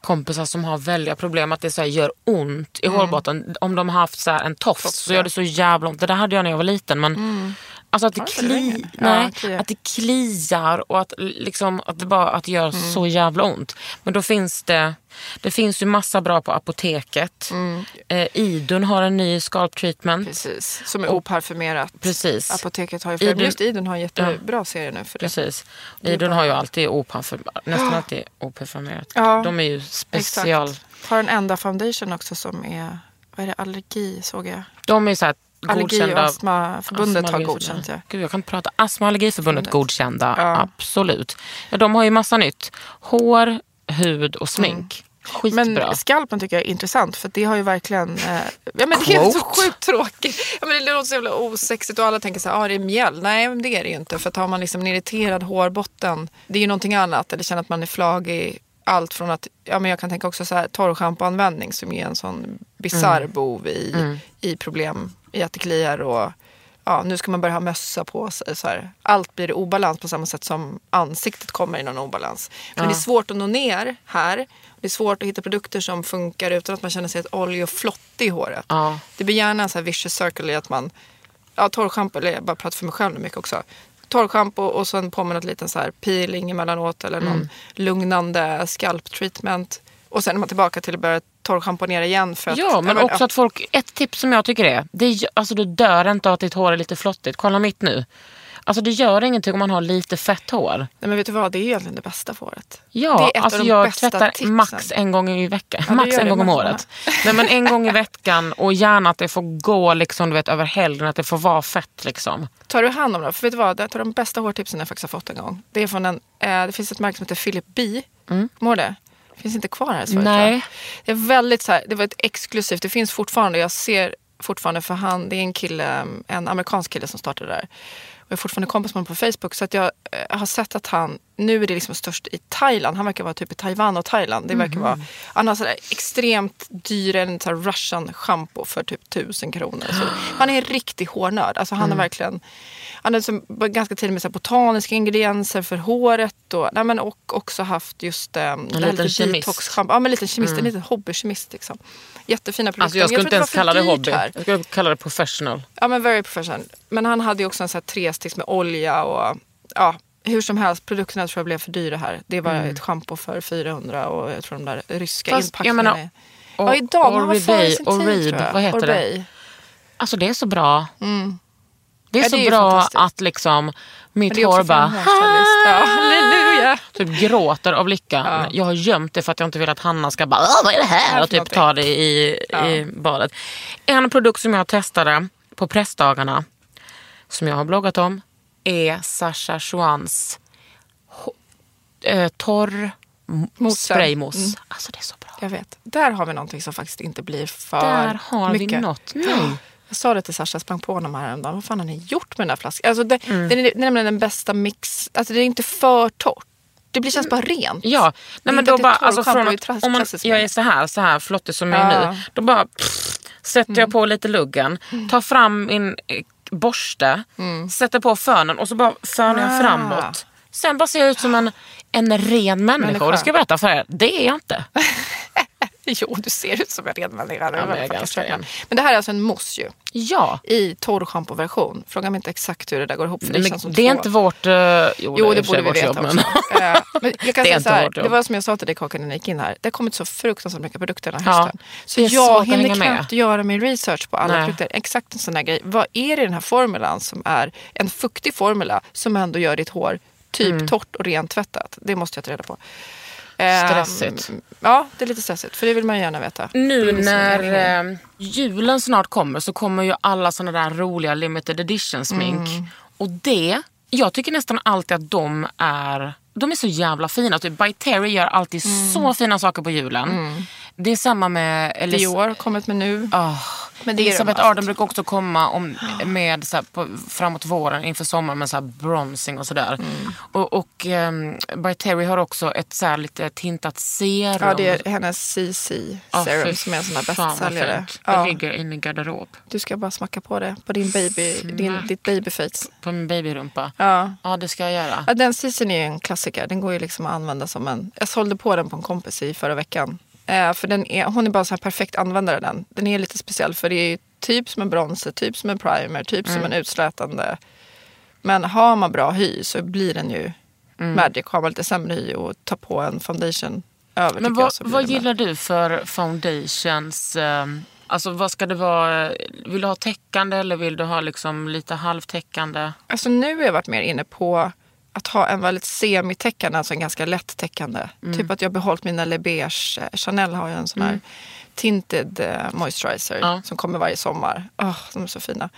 kompisar som har väldiga problem att det så här, gör ont i hårbotten. Om de har haft så en tofs så gör det så jävla ont. Det där hade jag när jag var liten. Men alltså att det, kli, nej, Ja, kliar. att det kliar och att, liksom, att det bara att det gör Mm. så jävla ont. Men då finns det, det finns ju massa bra på apoteket. Mm. Eh, Idun har en ny scalp treatment. Precis. Som är oparfumerat. Precis. Apoteket har ju flera. Just Idun har en jättebra serie nu för det. Precis. Idun bara- har ju alltid oparfumerat, nästan alltid oparfumerat. Ja, De är ju special. Exakt. Har en enda foundation också som är, vad är det, allergi såg jag. De är så här Allergi och astmaförbundet har godkänt det. Gud, jag kan inte prata. Astma och allergiförbundet Förbundet. godkända, Ja. absolut. Ja, de har ju massa nytt. Hår, hud och smink. Skitbra. Mm. Men skalpen tycker jag är intressant för det har ju verkligen... Eh, ja, men det är så sjukt tråkigt. Ja, men det låter så jävla osexigt och alla tänker så här, ah, det är mjäll. Nej, men det är det ju inte. För att har man liksom en irriterad hårbotten, det är ju någonting annat. Eller känner att man är flagig. Allt från att, ja men jag kan tänka också så här torrschampoanvändning som är en sån bisarr Mm. bov i, i problem i att det kliar och ja, nu ska man börja ha mössa på sig. Så här. Allt blir i obalans på samma sätt som ansiktet kommer i någon obalans. Men det är svårt att nå ner här. Det är svårt att hitta produkter som funkar utan att man känner sig ett olje och flottig i håret. Ja. Det blir gärna en så här vicious circle i att man, ja torrschampo, eller jag bara pratar för mig själv nu mycket också. Torrschampo och sen på med något liten så här peeling emellanåt eller någon Mm. lugnande scalp treatment. Och sen är man tillbaka till att börja torrschamponera igen. För att, Ja, men ja, också att folk... Ett tips som jag tycker är, det är alltså du dör inte av att ditt hår är lite flottigt. Kolla mitt nu. Alltså det gör ingenting om man har lite fett hår. Nej men vet du vad, det är ju egentligen det bästa för håret. Ja, det är ett alltså av de jag bästa tvättar tipsen. max en gång i veckan. du max en gång om året. Nej, men en gång i [laughs] veckan och gärna att det får gå liksom, du vet, över helgen, att det får vara fett. Liksom. Tar du hand om det? För vet du vad, det är de bästa hårtipsen jag faktiskt har fått en gång. Det är från en, eh, det finns ett märke som heter Philip B. Mm. Ihåg det? Finns inte kvar här i Sverige. Nej. tror jag. Det är väldigt så här, det var ett exklusivt, det finns fortfarande, jag ser fortfarande för han, det är en kille, en amerikansk kille som startade där. Jag är fortfarande kompis med honom på Facebook så att jag eh, har sett att han, nu är det liksom störst i Thailand, han verkar vara typ i Taiwan och Thailand. Det verkar vara, han har sådär extremt dyr, en sån här russian shampoo för typ tusen kronor. Så [gasps] han är en riktig hårnörd, alltså han är verkligen, han är som, ganska tidigt med så botaniska ingredienser för håret och, nej men, och också haft just eh, här liten detox-shampoo. Ja men liten kemist, en liten hobbykemist liksom. Jättefina produkter. Alltså jag skulle inte tror ens det kalla det hobby. här. Jag skulle kalla det professional. Ja men very professional. Men han hade ju också en sån här trestegs med olja och ja, hur som helst, produkterna tror jag blev för dyra här. Det var ett schampo för 400 och jag tror de där ryska Mm. Fast, inpackningarna. jag menar, är- ja, idag, man var före sin tid Orib, tror jag. vad heter det? Orbay. Alltså det är så bra. Det är. Ja, så det är bra att liksom mitt hår bara hairstylist. Ja, halleluja. typ gråter av lycka. Jag har gömt det för att jag inte vill att Hanna ska bara "Åh, vad är det här? Och typ ta det i, i badet. En produkt som jag testade på pressdagarna som jag har bloggat om är Sasha Chouans ho- eh, torr m- Mousse. spraymousse. Mm. Alltså det är så bra. Jag vet. Där har vi någonting som faktiskt inte blir för Där har mycket. vi något. Nej. Jag sa det till Sasha, jag sprang på honom häromdagen. Vad fan har ni gjort med den här flaskan? Alltså det, Mm. det, är, det är nämligen den bästa mix. Alltså det är inte för torrt. Det blir, känns bara rent. Ja, nej, men då bara, alltså från att, trass- om man, jag är så här, så här flottig som jag är nu. Då bara pff, sätter jag på lite luggen, tar fram min eh, borste, sätter på fönen och så bara fönar jag Ah. framåt. Sen bara ser jag ut som en, en ren människa. Människa. Och det ska jag berätta för er, det är jag inte. [laughs] [laughs] Jo, du ser ut som en ren människa. Ja, men men det här är alltså en mousse ju. Ja, I torrschampo-version. Fråga mig inte exakt hur det där går ihop. För det, men känns som det är två. inte vårt... Uh, jo, Jo, är i det sig borde vi veta jobb, också. men- Eh, men jag [laughs] kan Det säga så här, det var som jag sa till dig Kakan när jag gick in här. Det har kommit så fruktansvärt mycket produkter den här Ja, hösten. Så det jag hinner med. knappt göra min research på alla Nej. produkter. Exakt en sån här grej. Vad är det i den här formulan som är en fuktig formula som ändå gör ditt hår typ Mm. torrt och rent tvättat? Det måste jag ta reda på. Stressigt. Ja, det är lite stressigt. För det vill man gärna veta. Nu liksom när eh, julen snart kommer så kommer ju alla såna där roliga limited edition smink. Mm. Och det, jag tycker nästan alltid att de är de är så jävla fina. Typ By Terry gör alltid så fina saker på julen. Det är samma med... Eller. Dior kommit med nu. Ah, Men det Elisabeth de Arden brukar också komma om, med så här, på, framåt våren inför sommaren med så här bronzing och sådär. Mm. Och, och um, By Terry har också ett så här lite tintat serum. Ja, det är hennes CC Ja, serum fy som är en sån här bästsäljare. fint. Det Ja, ligger i garderob du ska bara smacka på det, på din baby, din, ditt babyface. på min babyrumpa. Ja. Ja, det ska jag göra. Ja, den CCn är en klassiker. Den går ju liksom att använda som en... Jag sålde på den på en kompis i förra veckan. Eh, för den är, hon är bara så här perfekt användare den. Den är lite speciell för det är ju typ som en bronzer, typ som en primer, typ Mm. som en utslätande. Men har man bra hy så blir den ju Mm. magic. Har man lite sämre hy och tar på en foundation över Men vad, jag, vad gillar du för foundations? ehm, Alltså vad ska det vara? Vill du ha täckande eller vill du ha liksom lite halvtäckande? Alltså nu har jag varit mer inne på att ha en väldigt semitäckande, alltså en ganska lätt täckande. Mm. Typ att jag har behållit mina Le Beige. eh, Chanel har ju en sån här tinted eh, moisturizer Ja. som kommer varje sommar. Åh, de är så fina.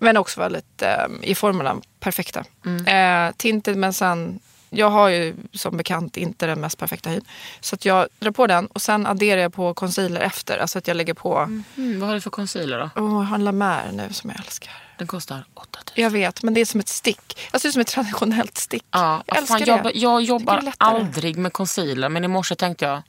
Men också väldigt eh, i formerna perfekta. Mm. Eh, tinted men sen jag har ju som bekant inte den mest perfekta hyn. Så att jag drar på den och sen adderar jag på concealer efter. Alltså att jag lägger på, Mm, vad har du för concealer då? åh, jag har en La Mer nu som jag älskar. Den kostar 8000. Jag vet, men det är som ett stick. Alltså det är som ett traditionellt stick. Ja, jag älskar fan, det. jag, jag jobbar aldrig med concealer men i morse tänkte jag,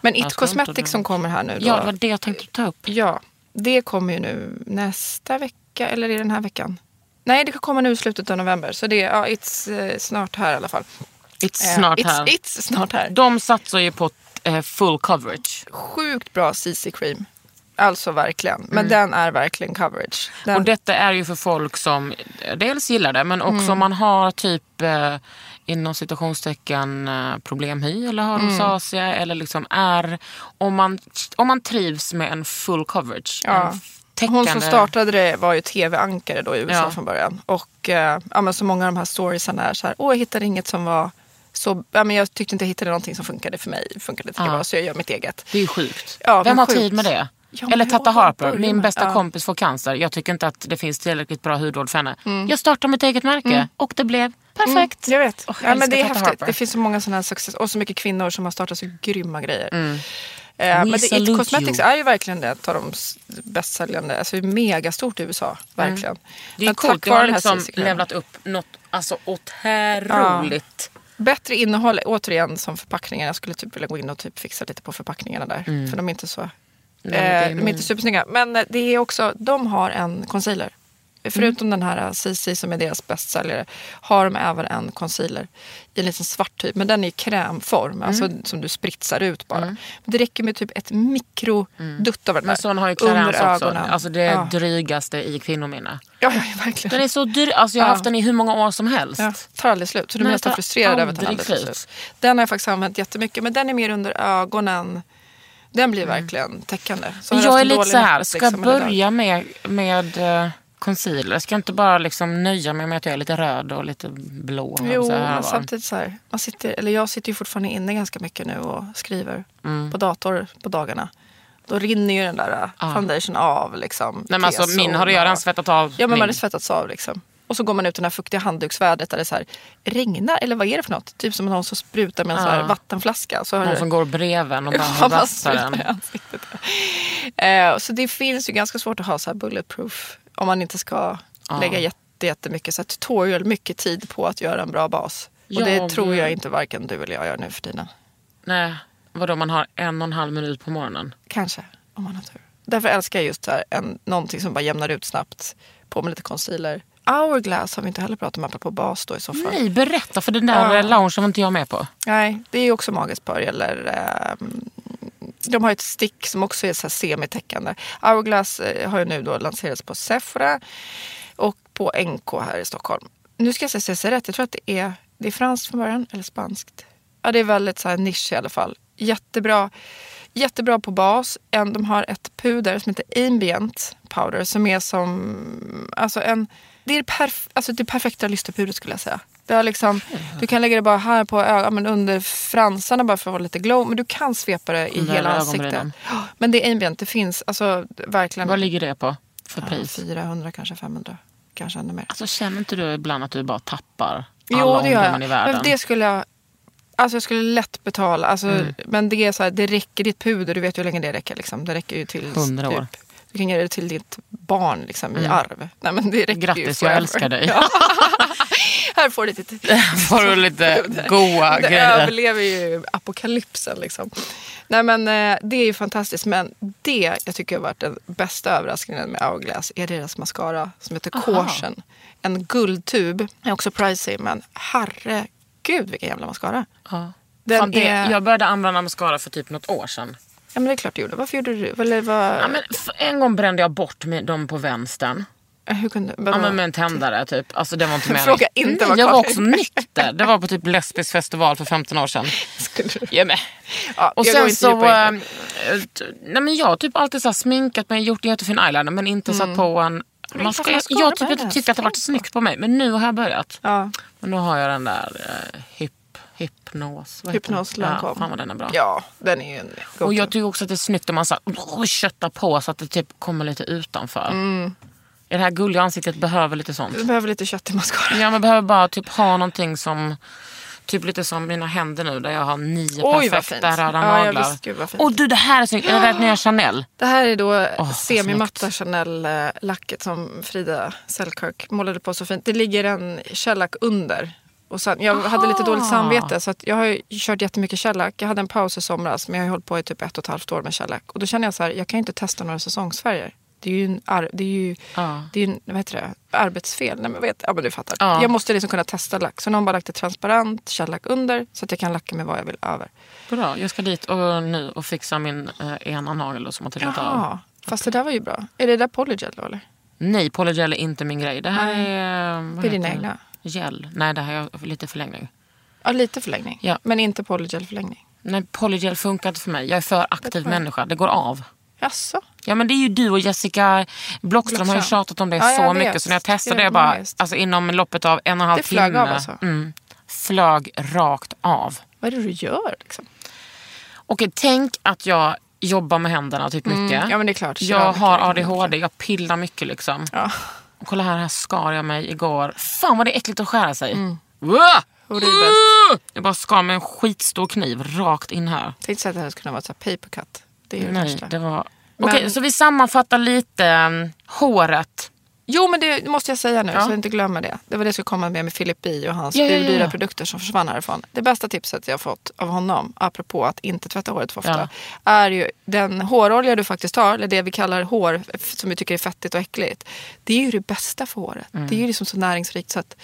Men Jag It Cosmetics som kommer här nu då. ja det var det jag tänkte ta upp. Ja, det kommer ju nu nästa vecka eller i den här veckan. Nej, det kommer nu i slutet av november. Så det är ja, it's, eh, snart här i alla fall. It's Eh, snart it's, här. It's snart här. De satsar ju på eh, full coverage. Sjukt bra CC cream. Alltså verkligen. Men Mm. den är verkligen coverage. Den, Och detta är ju för folk som eh, dels gillar det men också Mm. om man har typ eh, inom citationstecken eh, problemhy eller har Mm. rosacea eller liksom är om man, om man trivs med en full coverage. Ja. En täckande, Hon som startade det var ju tv-ankare då i USA Ja. från början. Och eh, ja, men så många av de här storiesen är så här, åh jag hittade inget som var så, ja, men jag tyckte inte jag hittade någonting som funkade för mig. Funkade lika Ja. bra så jag gör mitt eget. Det är ju sjukt. Ja, Vem har sjukt. tid med det? Ja, Eller Tata Harper, min bästa ja. kompis får cancer. Jag tycker inte att det finns tillräckligt bra hudvård för henne. Jag startar mitt eget märke och det blev perfekt. Jag vet. Och jag ja, men det är Tata häftigt. Det finns så många sådana här success och så mycket kvinnor som har startat så grymma grejer. Mm. Eh, men det, It Cosmetics you. är ju verkligen det, ett av de s- bästsäljande. Alltså megastort i USA, verkligen. Mm. Det är coolt, du har liksom levlat upp något alltså, otroligt. Bättre innehåll återigen som förpackningar. Jag skulle typ vilja gå in och typ fixa lite på förpackningarna där. För de är inte så... Mm. Nej, men det är eh, de är inte supersnygga. Men eh, det är också, de har en concealer. Förutom Mm. den här CC som är deras bästsäljare har de även en concealer i en liten svart typ. Men den är i krämform, alltså Mm. som du spritsar ut bara. Men det räcker med typ ett mikrodutt av den Men där. sån har ju Clarence också. ögonen. Alltså det ja. drygaste i kvinnominne. Ja, ja, verkligen. Den är så dyr. Alltså jag har Ja. haft den i hur många år som helst. Ja, tar aldrig slut. Så du är Nej, nästan frustrerad över att den aldrig tar slut. Den har jag faktiskt använt jättemycket. Men den är mer under ögonen. Den blir verkligen täckande. Så Men jag är lite så här, ska dag. börja med, med eh, concealer. Ska inte bara liksom nöja mig med att jag är lite röd och lite blå. Jo, så här men samtidigt så här. Man sitter, eller jag sitter ju fortfarande inne ganska mycket nu och skriver Mm. på dator på dagarna. Då rinner ju den där uh, foundation av. Liksom, Nej, men alltså, min har redan svettat av. Ja, men min. man har svettats av liksom. Och så går man ut i det här fuktiga handduksvädret där det så här, regnar, eller vad är det för något? Typ som någon som sprutar med en så här Ja. vattenflaska. Så Någon det- som går bredvid en och [laughs] bara Ja, sprutar den. Eh, så det finns ju ganska svårt att ha så här bulletproof om man inte ska lägga jätte, jättemycket så här tutorial, mycket tid på att göra en bra bas. Och Jag- det tror jag inte varken du eller jag gör nu för tiden. Nej, vadå man har en och en halv minut på morgonen? Kanske, om man har tur. Därför älskar jag just så här, en, någonting som bara jämnar ut snabbt. På med lite concealer. Hourglass har vi inte heller pratat om, apropå bas då i så fall. Nej, berätta för den där Ja. loungen var inte jag med på. Nej, det är också magiskt par. Eller, ehm, de har ett stick som också är så semitäckande. Hourglass eh, har ju nu då lanserats på Sephora och på NK här i Stockholm. Nu ska jag säga, säga rätt, jag tror att det är, det är franskt från början, eller spanskt. Ja, det är väldigt så här nisch i alla fall. Jättebra, jättebra på bas. En, de har ett puder som heter Ambient Powder som är som, alltså en, det är perf, alltså det perfekta lysterpudret skulle jag säga. Det har liksom, du kan lägga det bara här på ögonen, men under fransarna bara för att ha lite glow. Men du kan svepa det i Under hela ansiktet. Men det är ambient, det finns alltså verkligen Vad ligger det på för pris? 400, kanske 500, kanske ännu mer. Alltså känner inte du ibland att du bara tappar alla Jo, det gör jag. i världen? Men det skulle jag... Alltså jag skulle lätt betala. Alltså, Mm. Men det är så här, det räcker, ditt puder, du vet ju hur länge det räcker. Liksom. Det räcker ju till 100 år. Typ, Du kan ge det till ditt barn liksom, i arv. Nej, men det räcker Grattis, jag älskar dig. [laughs] Ja. Här får du lite [laughs] Får du lite goa det grejer. överlever ju apokalypsen. Liksom. Nej, men, eh, det är ju fantastiskt. Men det jag tycker har varit den bästa överraskningen med Hourglass är deras mascara som heter Caution. En guldtub. är också pricey, men herregud vilken jävla mascara. Ja. Den Fan, det, är... Jag började använda mascara för typ något år sedan. Ja, men det är klart du gjorde. Varför gjorde du Eller vad... Ja, men en gång brände jag bort med dem på vänstern. Hur kunde... Ja, men med en tändare typ. Alltså det var inte meningen. Fråga inte Nej, vad Jag var också nykter. Det var på typ lesbisk festival för 15 år sedan. [laughs] Skulle du... Ja, Och jag sen inte så... äh, det. nej men jag har typ alltid så sminkat mig, gjort en jättefin eyeliner men inte satt på en... Man ska, jag jag typ med inte tycker att det varit snyggt på mig men nu har jag börjat. Ja. Och nu har jag den där uh, hyp, hypnos. Hypnos ja, Lancome. Fan vad den är bra. ja, den är ju en. Och jag tycker också att det är snyggt om man så här, oh, köttar på så att det typ kommer lite utanför. Mm. I det här gulliga ansiktet behöver lite sånt. Du behöver lite kött i mascara. Ja, man behöver bara typ ha någonting som... Typ lite som mina händer nu där jag har nio Oj, perfekta röda Ja, ja, naglar. gud, vad fint. Åh du det här är snyggt. Är det det nya [gasps] Chanel? Det här är då vad semimatta Chanel-lacket som Frida Selkirk målade på så fint. Det ligger en shellack under. Och sen, jag hade lite dåligt samvete så att jag har ju kört jättemycket shellack. Jag hade en paus i somras men jag har hållit på i typ ett och ett halvt år med shellack. Och då känner jag så här, jag kan ju inte testa några säsongsfärger. Det är ju, en ar- det är ju, Ja. det är ju en, vad heter det, arbetsfel. Nej, men vet, ja, men du fattar. Ja. Jag måste liksom kunna testa lack. Så någon bara lagt ett transparent shellack under så att jag kan lacka med vad jag vill över. Bra, jag ska dit och, nu och fixa min eh, ena nagel som har trillat av. Fast det där var ju bra. Är det där polygel då eller? Nej, polygel är inte min grej. Det här är... vad Det är dina egna? Gel. Nej, det här är lite förlängning. Ja, lite förlängning. Ja. Men inte polygel-förlängning. Nej, polygel funkar inte för mig. Jag är för aktiv människa. Det går av. Jaså? Ja men det är ju du och Jessica Blockström har ju Blockström. tjatat om det Ja, jag så vet. mycket. Så när jag testade Det det är bara, alltså inom loppet av en och en halv Det flög timme. av alltså? Mm, flög rakt av. Vad är det du gör liksom? Okej, tänk att jag jobbar med händerna typ mycket. Mm, ja, men det är klart. Jag har det ADHD, jag pillar mycket liksom. Ja. Och kolla här, här skar jag mig igår. Fan vad det är äckligt att skära sig. Mm. Horribelt. Jag bara skar med en skitstor kniv rakt in här. Tänkte säga att det här skulle kunna vara ett paper cut. Det är ju det Nej, värsta. det var... Men- Okej, så vi sammanfattar lite um, håret. Jo, men det måste jag säga nu Ja. så jag inte glömmer det. Det var det jag skulle komma med med Philip B och hans Ja, ja, ja. produkter som försvann härifrån. Det bästa tipset jag har fått av honom, apropå att inte tvätta håret för ofta, är ju den hårolja du faktiskt har, eller det vi kallar hår, som vi tycker är fettigt och äckligt. Det är ju det bästa för håret. Mm. Det är ju liksom så näringsrikt så att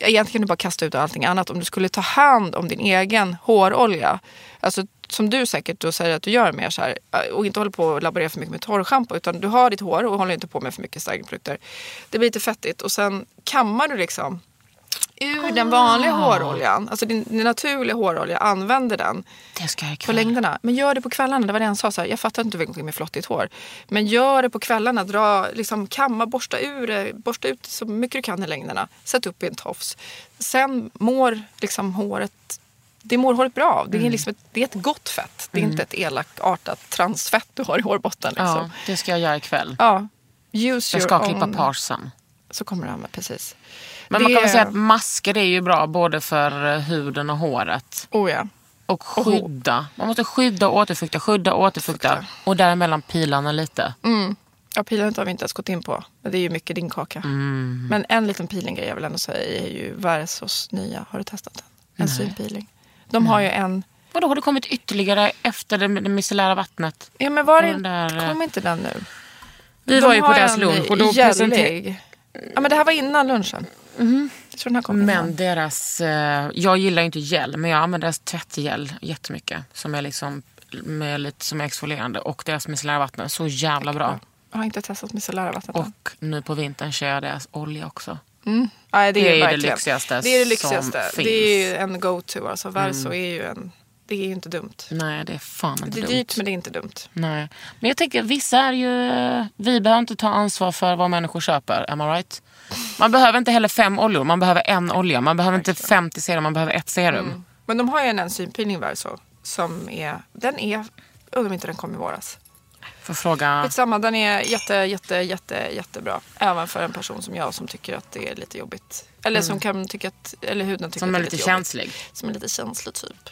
egentligen kan du bara kasta ut allting annat. Om du skulle ta hand om din egen hårolja, alltså som du säkert då säger att du gör mer så här, och inte håller på och laborera för mycket med torrschampo utan du har ditt hår och håller inte på med för mycket stärkningsprodukter. Det blir lite fettigt och sen kammar du liksom ur den vanliga håroljan, alltså din, din naturliga hårolja, använder den Det ska jag på längderna. Men gör det på kvällarna. Det var det han sa. Så här, jag fattar inte vilket med flottigt hår. Men gör det på kvällarna. Dra, liksom, kamma, borsta, ur, det, borsta ut så mycket du kan i längderna. Sätt upp i en tofs. Sen mår liksom, håret det mår håret bra av. Det Mm. är, liksom ett, det är ett gott fett. Det är inte ett elakartat transfett du har i hårbotten. Liksom. Ja, det ska jag göra ikväll. Ja. Use Jag ska klippa pars sen. Så kommer du använda, precis. Men Det man kan väl säga att masker är ju bra både för eh, huden och håret. Oh ja. Och skydda. Man måste skydda och återfukta, skydda och återfukta. Och däremellan pilarna lite. Ja, pilandet har vi inte ens gått in på. Det är ju mycket din kaka. Mm. Men en liten peelinggrej jag vill ändå säga är ju Versos nya. Har du testat den? En synpeeling. De har ju en... Vadå, har det kommit ytterligare efter det, det micellära vattnet? Ja men var det där, Kom inte den nu? Vi De var ju på deras lunch och då presenterade... Ja men det här var innan lunchen. Kom Men innan. deras... Eh, jag gillar ju inte gel, men jag använder deras tvättgel jättemycket. Som är liksom med lite som är exfolierande. Och deras micellära vatten. Så jävla bra. Jag har inte testat micellära vattnet än. Och nu på vintern kör jag deras olja också. Nej, det är ju det lyxigaste Det är det lyxigaste. finns. Det är ju en go-to. Alltså Verso är ju en... Det är ju inte dumt. Nej, det är fan inte Det är dumt. dyrt men det är inte dumt. Nej. Men jag tänker, vissa är ju... Vi behöver inte ta ansvar för vad människor köper. Am I right? Man behöver inte heller fem oljor. Man behöver en olja. Man behöver inte 50 serum. Man behöver ett serum. Men de har ju en enzympeeling Verso. Som är... Den är... Undrar om inte den kom i våras. Får fråga... Skitsamma, den är jätte, jätte, jätte, jättebra. Även för en person som jag som tycker att det är lite jobbigt. Eller som kan tycka att, eller huden tycker Mm. Som att är det är lite lite känslig. Som är lite känslig typ.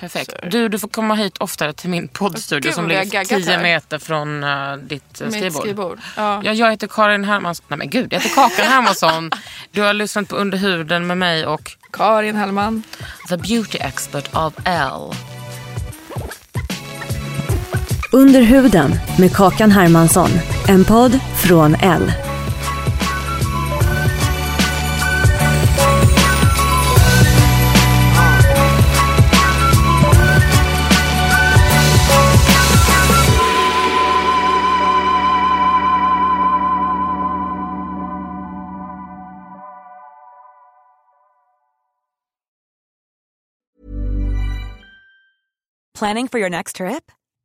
Perfekt. Du, du får komma hit oftare till min poddstudio Gud, som ligger gaggat 10 här. meter från uh, ditt uh, skrivbord. skrivbord. Ja. Ja, jag heter Karin Hermansson. Nej men gud, jag heter Kakan Hermansson. Du har lyssnat på Under huden med mig och Karin Hellman. The Beauty Expert of L. Under huden med Kakan Hermansson. En podd från L. Planning for your next trip?